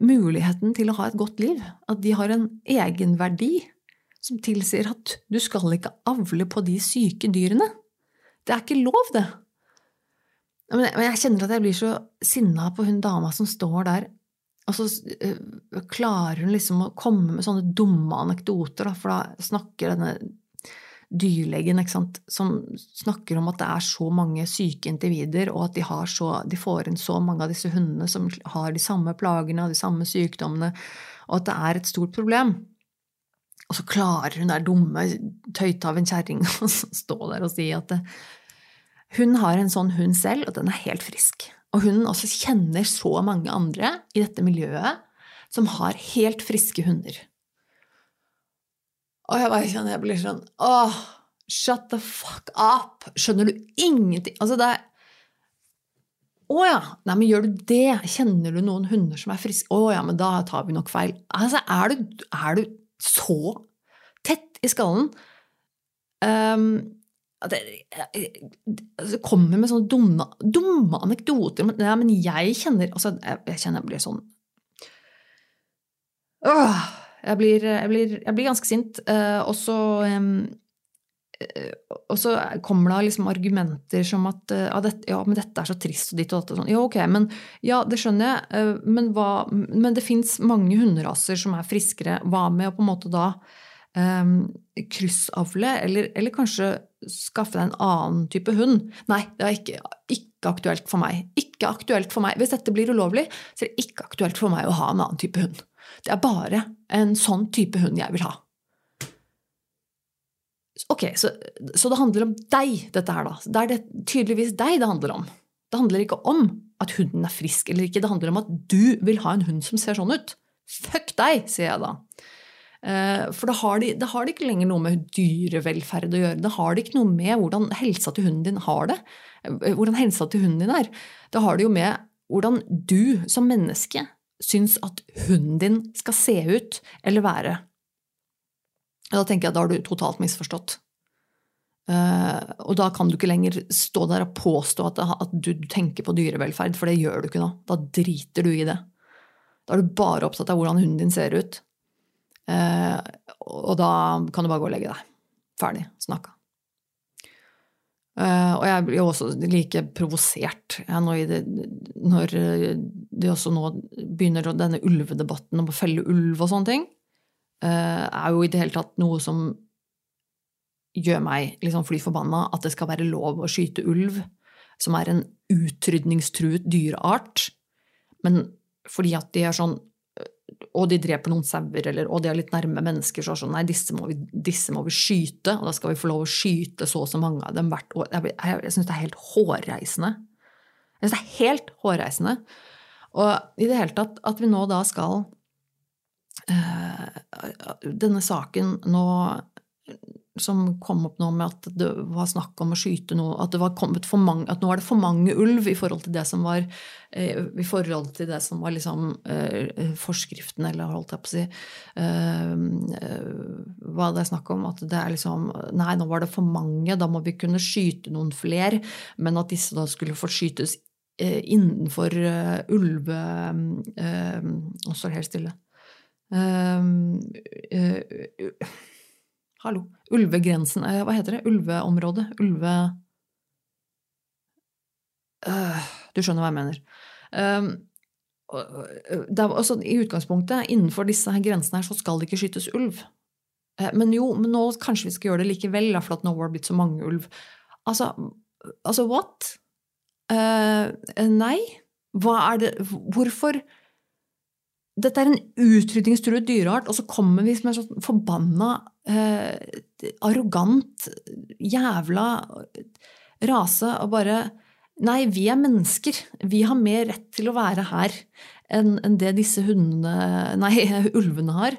muligheten til å ha et godt liv, at de har en egenverdi som tilsier at du skal ikke avle på de syke dyrene. Det er ikke lov, det. Men jeg kjenner at jeg blir så sinna på hun dama som står der, og så eh, klarer hun liksom å komme med sånne dumme anekdoter, for da snakker denne dyrlegen som snakker om at det er så mange syke individer, og at de, så, de, får inn så mange av disse hundene som har de samme plagene og de samme sykdommene, og at det er et stort problem. Og så klarer hun der dumme tøyta av en kjerring å stå der og si at det, hun har en sånn hund selv, og den er helt frisk. Og hun også kjenner så mange andre i dette miljøet som har helt friske hunder. Og jeg bare kjenner jeg blir sånn åh, shut the fuck up! Skjønner du ingenting? Altså, det er å ja, nei, men gjør du det? Kjenner du noen hunder som er friske? Å ja, men da tar vi nok feil. Altså, er du, er du så tett i skallen um, at det, altså, kommer med sånne dumme, dumme anekdoter. Men, nei, men jeg kjenner altså, jeg, jeg, kjenner jeg blir sånn øh, jeg, blir, jeg, blir, jeg, blir, ganske sint. Uh, og så um, og så kommer det liksom argumenter som at ja, dette, ja, men dette er så trist og ditt og datt sånn. Ja, ok, men ja, det skjønner jeg, men, hva, men det fins mange hunderaser som er friskere. Hva med å på en måte da um, kryssavle, eller, eller, kanskje skaffe deg en annen type hund? Nei, det er ikke, ikke aktuelt for meg. Ikke aktuelt for meg. Hvis dette blir ulovlig, så er det ikke aktuelt for meg å ha en annen type hund. Det er bare en sånn type hund jeg vil ha. Ok, så, så, det handler om deg, dette her, da. Det er det tydeligvis deg det handler om. Det handler ikke om at hunden er frisk eller ikke, det handler om at du vil ha en hund som ser sånn ut. Fuck deg, sier jeg da. Eh, for da har, de, da har de ikke lenger noe med dyrevelferd å gjøre. Det har de ikke noe med hvordan helsa til hunden din har det. Eh, hvordan helsa til hunden din er. Det har det jo med hvordan du som menneske syns at hunden din skal se ut eller være. Da tenker jeg at da har du totalt misforstått. Uh, og da kan du ikke lenger stå der og påstå at, du, tenker på dyrevelferd, for det gjør du ikke da. Da driter du i det. Da er du bare opptatt av hvordan hunden din ser ut. Uh, og da kan du bare gå og legge deg. Ferdig snakka. Uh, og jeg blir også like provosert ja, når, det, når de også nå begynner denne ulvedebatten om å felle ulv og sånne ting. er jo i det hele tatt noe som gjør meg liksom fly forbanna at det skal være lov å skyte ulv, som er en utrydningstruet dyreart. Men fordi at de er sånn Og de dreper noen sauer, eller og de er litt nærme mennesker, så er det sånn Nei, disse må, vi, disse må, vi, skyte, og da skal vi få lov å skyte så og så mange av dem hvert år. Jeg, jeg, jeg syns det er helt hårreisende. Jeg syns det er helt hårreisende. Og i det hele tatt at vi nå da skal øh, Denne saken nå som kom opp nå med at det var snakk om å skyte noe At, det var kommet for mange, at nå er det for mange ulv i forhold til det som var, eh, i forhold til det som var liksom, eh, forskriften, eller holdt jeg på å si eh, Hva det er snakk om. At det er liksom Nei, nå var det for mange, da må vi kunne skyte noen flere. Men at disse da skulle få skytes innenfor ulve... Nå står det helt stille. Hallo. Ulvegrensen eh, Hva heter det? Ulveområdet? Ulve... Uh, du skjønner hva jeg mener. Um, er, altså, I utgangspunktet, innenfor disse her grensene her, så skal det ikke skytes ulv. Uh, men jo, men nå kanskje vi skal gjøre det likevel, for at nå har det blitt så mange ulv. Altså, altså what? Uh, nei. Hva er det Hvorfor dette er en utrydningstruet dyreart, og så kommer vi som en sånn forbanna, eh, arrogant, jævla rase og bare Nei, vi er mennesker. Vi har mer rett til å være her enn en det disse hundene Nei, ulvene har.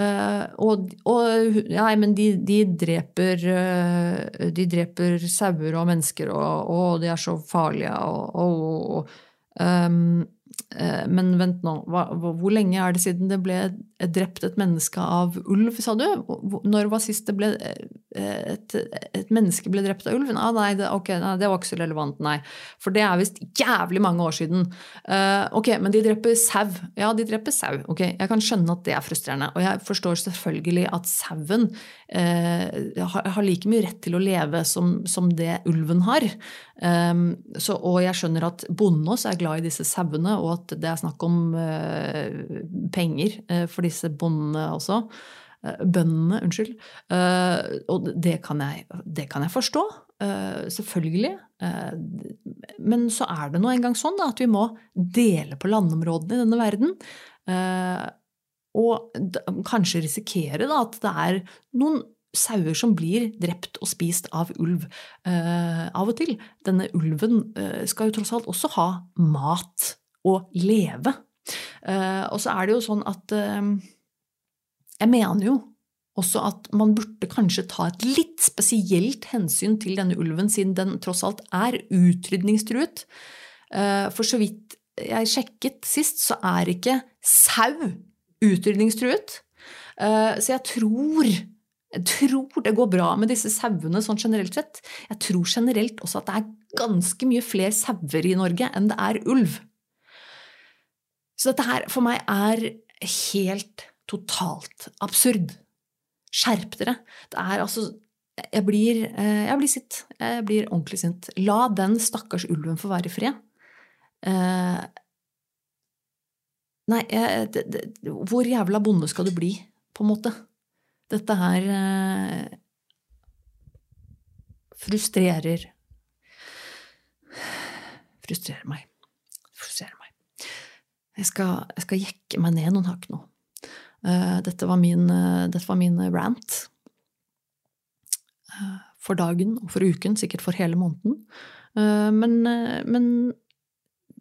Uh, og, og Nei, men de, de dreper uh, De dreper sauer og mennesker, og, og de er så farlige, og, og um, Eh, men vent nå, hva, hvor lenge er det siden det ble drept et menneske av ulv, sa du? Når var sist det ble eh, et, et menneske ble drept av ulv? Ah, nei, det, okay, nei, det var ikke så relevant, nei. For det er visst jævlig mange år siden. Uh, ok, men de dreper sau. Ja, de dreper sau. Ok, Jeg kan skjønne at det er frustrerende. Og jeg forstår selvfølgelig at sauen uh, har, har, like mye rett til å leve som, som det ulven har. Um, så, og jeg skjønner at bonden også er glad i disse sauene, og at det er snakk om uh, penger uh, for disse bondene også. Uh, bøndene, unnskyld. og det kan, jeg, det kan jeg forstå. selvfølgelig. men så er det nå engang sånn da, at vi må dele på landområdene i denne verden. og kanskje risikere da, at det er noen sauer som blir drept og spist av ulv uh, av og til. Denne ulven uh, skal jo tross alt også ha mat og leve. Uh, og så er det jo sånn at Jeg mener jo også at man burde kanskje ta et litt spesielt hensyn til denne ulven, siden den tross alt er utrydningstruet. For så vidt jeg sjekket sist, så er ikke sau utrydningstruet. Så jeg tror jeg tror det går bra med disse sauene sånn generelt sett. Jeg tror generelt også at det er ganske mye flere sauer i Norge enn det er ulv. Så dette her for meg er helt totalt absurd. Skjerp dere. Det er altså Jeg blir, eh, jeg blir sint. Jeg blir ordentlig sint. La den stakkars ulven få være i fred. Eh, nei, det, det, hvor jævla bonde skal du bli, på en måte? Dette her eh, frustrerer Frustrerer meg. Frustrerer meg. Jeg skal, jeg skal jekke meg ned noen hakk nå. Uh, dette, var min, uh, dette var min rant. Uh, for dagen og for uken, sikkert for hele måneden. Men, men,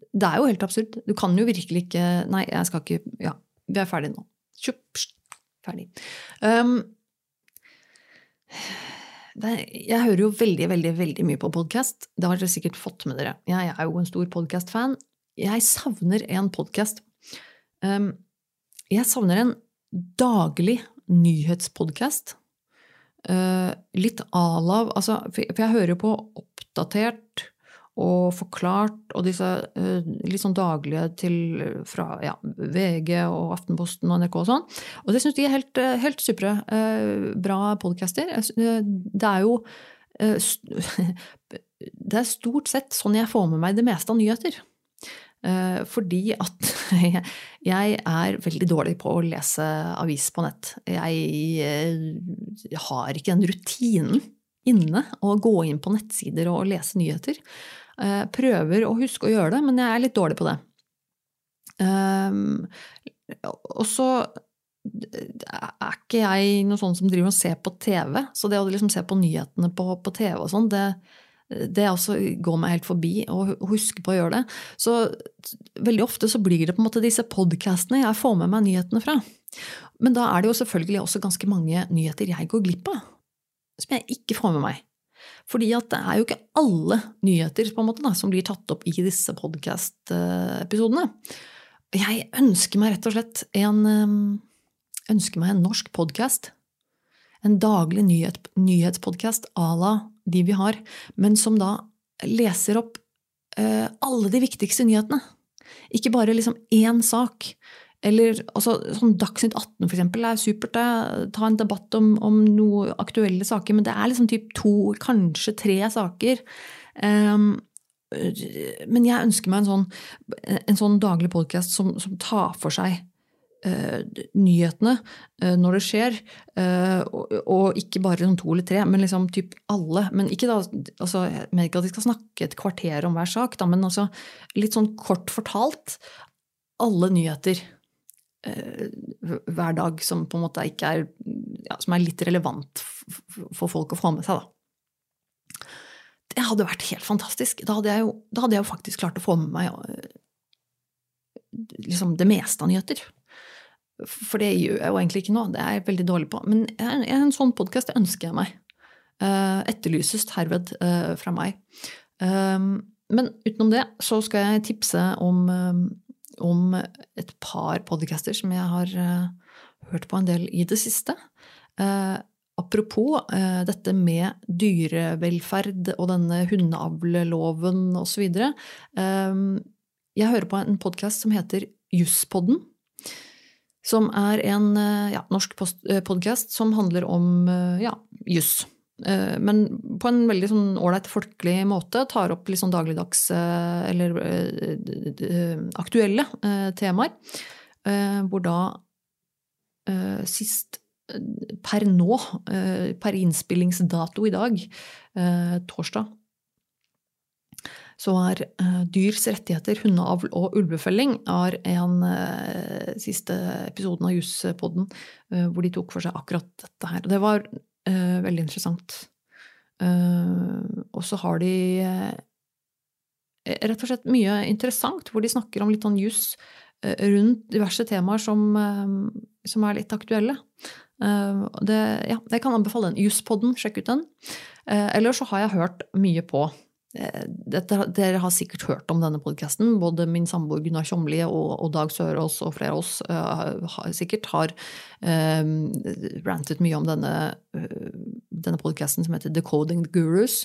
det er jo helt absurd. Du kan jo virkelig ikke Nei, jeg skal ikke Ja, vi er ferdige nå. Kjup, Ferdig. Um, det, jeg hører jo veldig, veldig veldig mye på podkast. Det har dere sikkert fått med dere. Jeg er jo en stor podkast-fan. Jeg savner en podkast. Um, jeg savner en daglig nyhetspodkast. litt a-lav altså, For jeg hører på Oppdatert og Forklart og disse litt sånn daglige til fra ja, VG og Aftenposten og NRK og sånn. Og det syns de er helt, helt supre. Bra podcaster. Det er jo Det er stort sett sånn jeg får med meg det meste av nyheter. Eh, fordi at jeg er veldig dårlig på å lese avis på nett. Jeg eh, har ikke den rutinen inne å gå inn på nettsider og lese nyheter. Eh, prøver å huske å gjøre det, men jeg er litt dårlig på det. Og så er ikke jeg noe sånn som driver og ser på TV, så det å liksom se på nyhetene på, på TV og sånn, det, det også går meg helt forbi å huske på å gjøre det. Så veldig ofte så blir det på en måte disse podkastene jeg får med meg nyhetene fra. Men da er det jo selvfølgelig også ganske mange nyheter jeg går glipp av, som jeg ikke får med meg. Fordi at det er jo ikke alle nyheter på en måte da, som blir tatt opp i disse podkast-episodene. Jeg ønsker meg rett og slett en, ønsker meg en norsk podkast. En daglig nyhet, nyhetspodkast à la de vi har, men som da leser opp eh, alle de viktigste nyhetene. Ikke bare liksom én sak. Eller altså, sånn Dagsnytt 18 for eksempel, er supert. Ta en debatt om, om noen aktuelle saker, men det er liksom typ to, kanskje tre saker. Um, men jeg ønsker meg en sånn, en sånn daglig podkast som, som, tar for seg uh, nyhetene uh, når det skjer, uh, og, og, ikke bare sånn to eller tre, men liksom typ alle. Men ikke da, altså, Jeg mener ikke at de skal snakke et kvarter om hver sak, da, men altså litt sånn kort fortalt alle nyheter hver dag som på en måte ikke er ja, som er litt relevant for folk å få med seg. da. Det hadde vært helt fantastisk. Da hadde jeg jo, hadde jeg jo faktisk klart å få med meg liksom det meste av nyheter. For det gjør jeg jo egentlig ikke nå, det er jeg veldig dårlig på. Men en, sånn podkast ønsker jeg meg. Uh, etterlyses herved uh, fra meg. Um, men utenom det så skal jeg tipse om, um, om et par podcaster som jeg har uh, hørt på en del i det siste. apropos dette med dyrevelferd og denne hundeavleloven osv. Jeg hører på en podkast som heter Jusspodden som er en eh, ja, norsk eh, podkast som handler om eh, ja, juss. Men på en veldig sånn folkelig måte. Tar opp litt sånn dagligdags eller aktuelle temaer. Hvor da sist per nå, per innspillingsdato i dag, torsdag, så er dyrs rettigheter, hundeavl og ulvefelling er en siste episoden av Juspodden hvor de tok for seg akkurat dette her. Det var veldig interessant. og så har de rett og slett mye interessant hvor de snakker om litt sånn juss rundt diverse temaer som, som er litt aktuelle. Det, ja, jeg kan anbefale den. Jusspodden, sjekk ut den. Eller så har jeg hørt mye på Eh, dere har sikkert hørt om denne podkasten. Både min samboer Gunnar Tjomli og, Dag Sørås og flere av oss uh, har, sikkert har uh, rantet mye om denne, denne podkasten som heter Decoding the Gurus.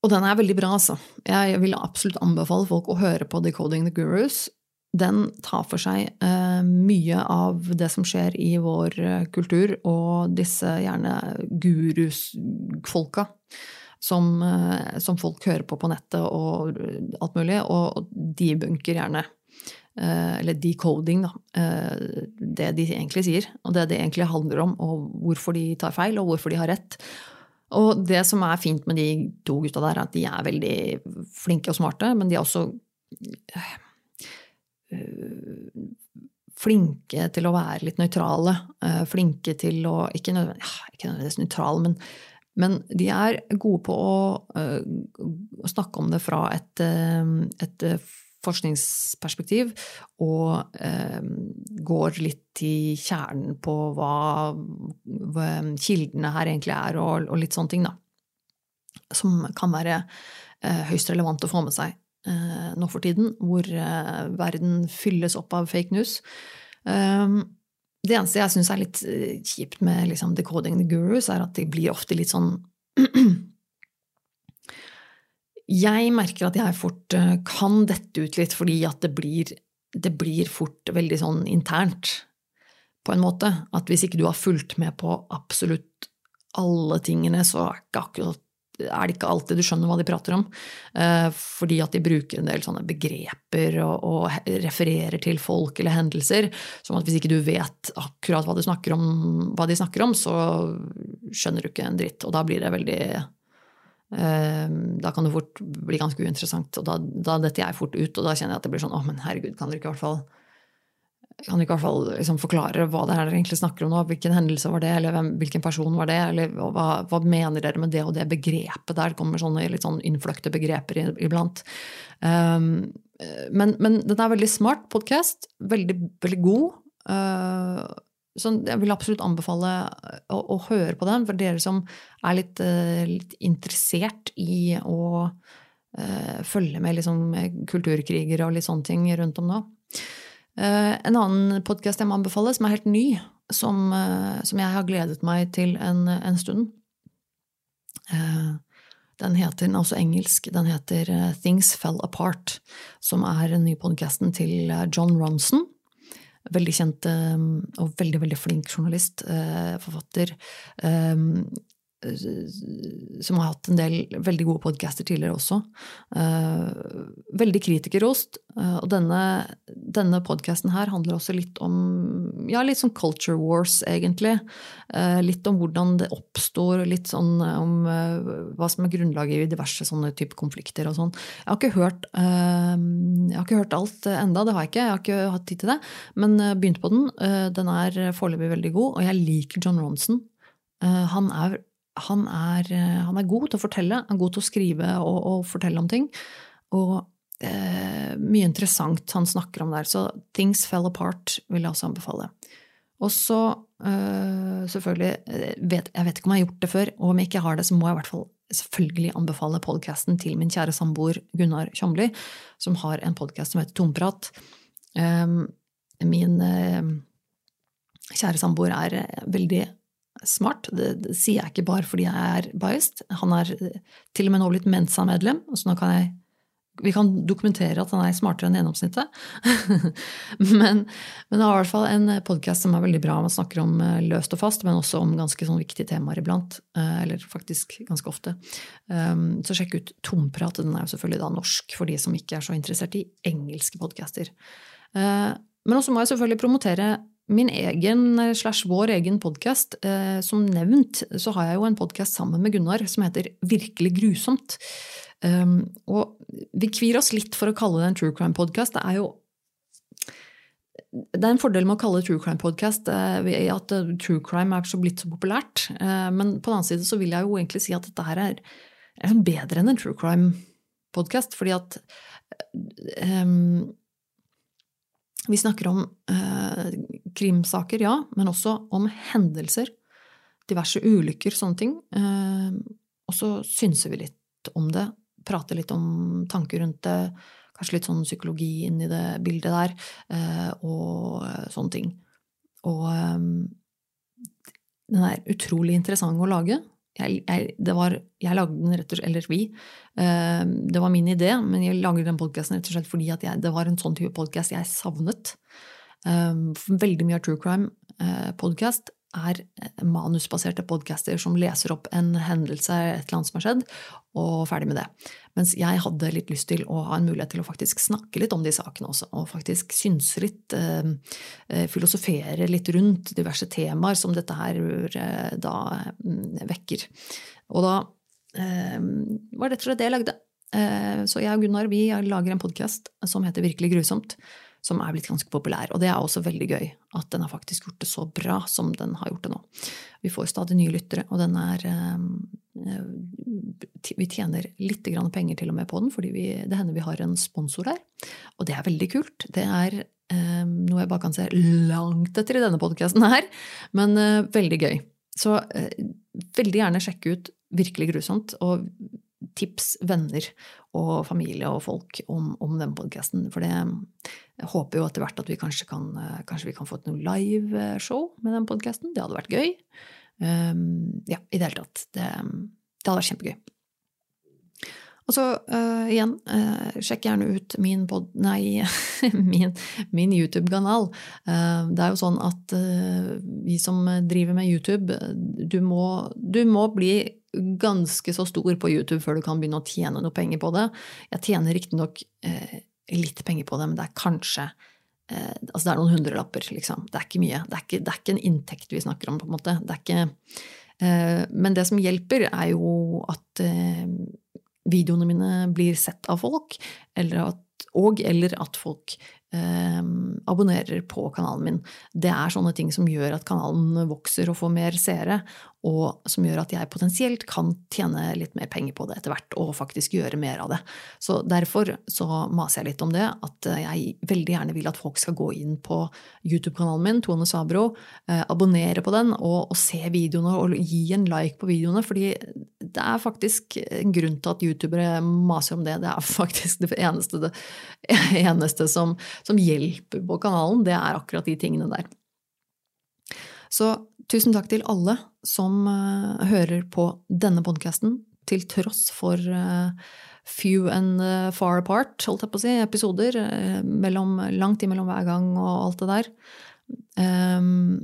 Og den er veldig bra, altså. Jeg vil absolutt anbefale folk å høre på Decoding the Gurus den tar for seg eh, mye av det som skjer i vår eh, kultur, og disse gjerne gurusfolka som, eh, som, folk hører på på nettet og alt mulig, og debunker gjerne. Eh, eller decoding, da. Det de egentlig sier, og det det egentlig handler om, og hvorfor de tar feil, og hvorfor de har rett. Og det som er fint med de to gutta der, er at de er veldig flinke og smarte, men de er også flinke til å være litt nøytrale. Eh, flinke til å Ikke nødvendigvis, nødvendigvis nøytrale, men, men, de er gode på å, eh, snakke om det fra et, et forskningsperspektiv, og går litt i kjernen på hva, kildene her egentlig er, og, litt sånne ting, da. Som kan være høyst relevant å få med seg eh, nå for tiden, hvor eh, verden fylles opp av fake news. Um, det eneste jeg syns er litt eh, kjipt med liksom, Decoding the Gurus, er at de blir ofte litt sånn Jeg merker at jeg fort eh, kan dette ut litt fordi at det blir, det blir fort veldig sånn internt, på en måte. At hvis ikke du har fulgt med på absolutt alle tingene, så er, ikke akkurat, er det ikke alltid du skjønner hva de prater om. Eh, fordi at de bruker en del sånne begreper og, og, refererer til folk eller hendelser. Som at hvis ikke du vet akkurat hva om, hva de snakker om så skjønner du ikke en dritt. Og da blir det veldig Ehm, da kan det fort bli ganske uinteressant. Og da, da detter jeg fort ut, og da kjenner jeg at det blir sånn Å, men herregud, kan dere ikke i hvert fall kan i hvert fall liksom forklare hva det er dere egentlig snakker om nå? Hvilken hendelse var det? Eller hvem, hvilken person var det? Eller hva, hva, mener dere med det og det begrepet der? Det kommer sånne litt sånn innfløkte begreper iblant. Um, men, men den er veldig smart podkast. Veldig, veldig god. Uh, så jeg vil absolutt anbefale å, å, høre på den for dere som er litt, uh, litt interessert i å uh, følge med liksom, kulturkrigere og litt sånne ting rundt om nå. Uh, en annen podkast jeg må anbefale, som er helt ny, som, som jeg har gledet meg til en, en stund. den heter, den er også engelsk, den heter Things Fell Apart, som er den nye podkasten til John Ronson Veldig kjent og veldig, veldig flink journalist, eh, forfatter. Ehm, som har hatt en del veldig gode podcaster tidligere også. Eh, veldig kritikerrost. Eh, og denne, denne podcasten her handler også litt om ja, litt sånn culture wars, egentlig. Eh, litt om hvordan det oppstår, litt sånn om hva som er grunnlaget i diverse sånne type konflikter og sånn. Jeg har ikke hørt, jeg har ikke hørt alt enda, det har jeg ikke, jeg har ikke hatt tid til det. Men begynt på den. Den er foreløpig veldig god, og jeg liker John Ronson. Han er han er, eh, han er, god til å fortelle, han er god til å skrive og, og fortelle om ting. Og eh, mye interessant han snakker om der. Så Things Fell Apart vil jeg også anbefale. Og så eh, selvfølgelig eh, vet, Jeg vet ikke om jeg har gjort det før, og om jeg ikke har det, så må jeg i hvert fall selvfølgelig anbefale podkasten til min kjære samboer Gunnar Tjomli, som har en podkast som heter Tomprat. Eh, min kjære samboer er veldig smart. Det, det, sier jeg ikke bare fordi jeg er biased. Han er til og med nå blitt Mensa-medlem, så nå kan jeg vi kan dokumentere at han er smartere enn gjennomsnittet. men, men det er i hvert fall en podkast som er veldig bra. Man snakker om eh, løst og fast, men også om ganske sånn viktige temaer iblant. Eh, eller faktisk ganske ofte. Um, så sjekk ut Tomprat. Den er jo selvfølgelig da norsk for de som ikke er så interessert i engelske podcaster. Eh, men også må jeg selvfølgelig promotere min egen eh, slash vår egen podkast. Eh, som nevnt så har jeg jo en podkast sammen med Gunnar som heter Virkelig grusomt. Um, og vi kvir oss litt for å kalle det en true crime-podkast. Det er jo det er en fordel med å kalle det true crime-podkast eh, at true crime er så blitt så populært. Men på den annen side så vil jeg jo egentlig si at dette her er, bedre enn en true crime-podkast. Fordi at um, vi snakker om eh, krimsaker, ja, men også om hendelser. Diverse ulykker, sånne ting. Eh, og så synser vi litt om det. Prater litt om tanker rundt det. Kanskje litt sånn psykologi inni det bildet der. Eh, og sånne ting. Og eh, den er utrolig interessant å lage jeg, jeg, var, jeg, lagde den rett og slett, eller vi. Uh, det var min idé, men jeg lagde den podkasten rett og slett fordi jeg, det var en sånn type podkast jeg savnet. Um, veldig mye av true crime-podkast uh, er manusbaserte podcaster som leser opp en hendelse, et eller annet som har skjedd, og ferdig med det. Mens jeg hadde litt lyst til å ha en mulighet til å faktisk snakke litt om de sakene også, og faktisk synse litt, eh, eh filosofere litt rundt diverse temaer som dette her eh, da mm, vekker. Og da var det rett og slett det jeg lagde. Så jeg og Gunnar vi lager en podkast som heter Virkelig grusomt som er blitt ganske populær. Og det er også veldig gøy at den har faktisk gjort det så bra som den har gjort det nå. Vi får stadig nye lyttere, og den er eh, Vi tjener litt penger til og med på den, fordi vi, det hender vi har en sponsor der. Og det er veldig kult. Det er eh, noe jeg bare kan se langt etter i denne podkasten her, men eh, veldig gøy. Så veldig gjerne sjekke ut Virkelig grusomt. Og tips venner og familie og folk om, om den podkasten. For det jeg håper jo etter hvert at vi kanskje kan, kanskje vi kan få til noe liveshow med den podkasten. Det hadde vært gøy. Um, ja, i det hele tatt. Det, det hadde vært kjempegøy. Og så uh, igjen, uh, sjekk gjerne ut min pod... Nei, min, min YouTube-kanal. Uh, det er jo sånn at vi som driver med YouTube, du må, du må bli ganske så stor på YouTube før du kan begynne å tjene noe penger på det. Jeg tjener riktignok eh, litt penger på det, men det er kanskje eh, Altså det er noen hundrelapper, liksom. Det er ikke mye. Det er ikke, det er ikke en inntekt vi snakker om, på en måte. Det er ikke eh, Men det som hjelper, er jo at eh, videoene mine blir sett av folk, eller at, og eller at folk eh, abonnerer på kanalen min. Det er sånne ting som gjør at kanalen vokser og får mer seere, og som gjør at jeg potensielt kan tjene litt mer penger på det etter hvert, og faktisk gjøre mer av det. Så derfor så maser jeg litt om det, at jeg veldig gjerne vil at folk skal gå inn på YouTube-kanalen min, Tone Sabro, eh, abonnere på den og, og, se videoene og gi en like på videoene, fordi det er faktisk en grunn til at youtubere maser om det. Det er faktisk det eneste, det eneste som, som hjelper på kanalen, det er akkurat de tingene der. Så tusen takk til alle som uh, hører på denne podkasten, til tross for uh, few and uh, far apart, holdt jeg på å si, episoder. Mellom, langt imellom hver gang og alt det der. Um,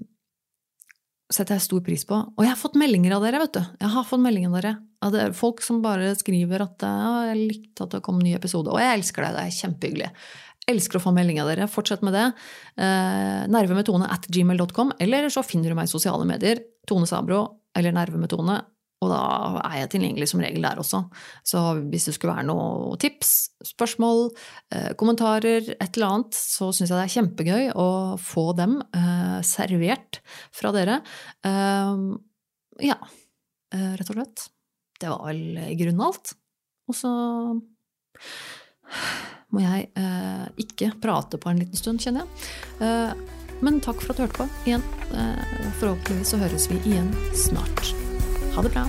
setter jeg stor pris på. Og jeg har fått meldinger av dere, vet du. Jeg har fått meldinger av dere. Av dere. Folk som bare skriver at ja, 'jeg likte at det kom en ny episode'. Og jeg elsker deg, Det er kjempehyggelig. Elsker å få melding av dere. Fortsett med det. Nerve med Tone at gmail.com, eller så finner du meg i sosiale medier. Tone Sabro eller Nerve med Tone. Og da er jeg tilgjengelig som regel der også. Så hvis det skulle være noen tips, spørsmål, eh, kommentarer, et eller annet, så syns jeg det er kjempegøy å få dem eh, servert fra dere. Eh, ja, eh, rett og slett. Det var vel i grunnen alt. Og så må jeg eh, ikke prate på en liten stund, kjenner jeg. Eh, men takk for at du hørte på igjen. Eh, forhåpentligvis så høres vi igjen snart. Ha det bra.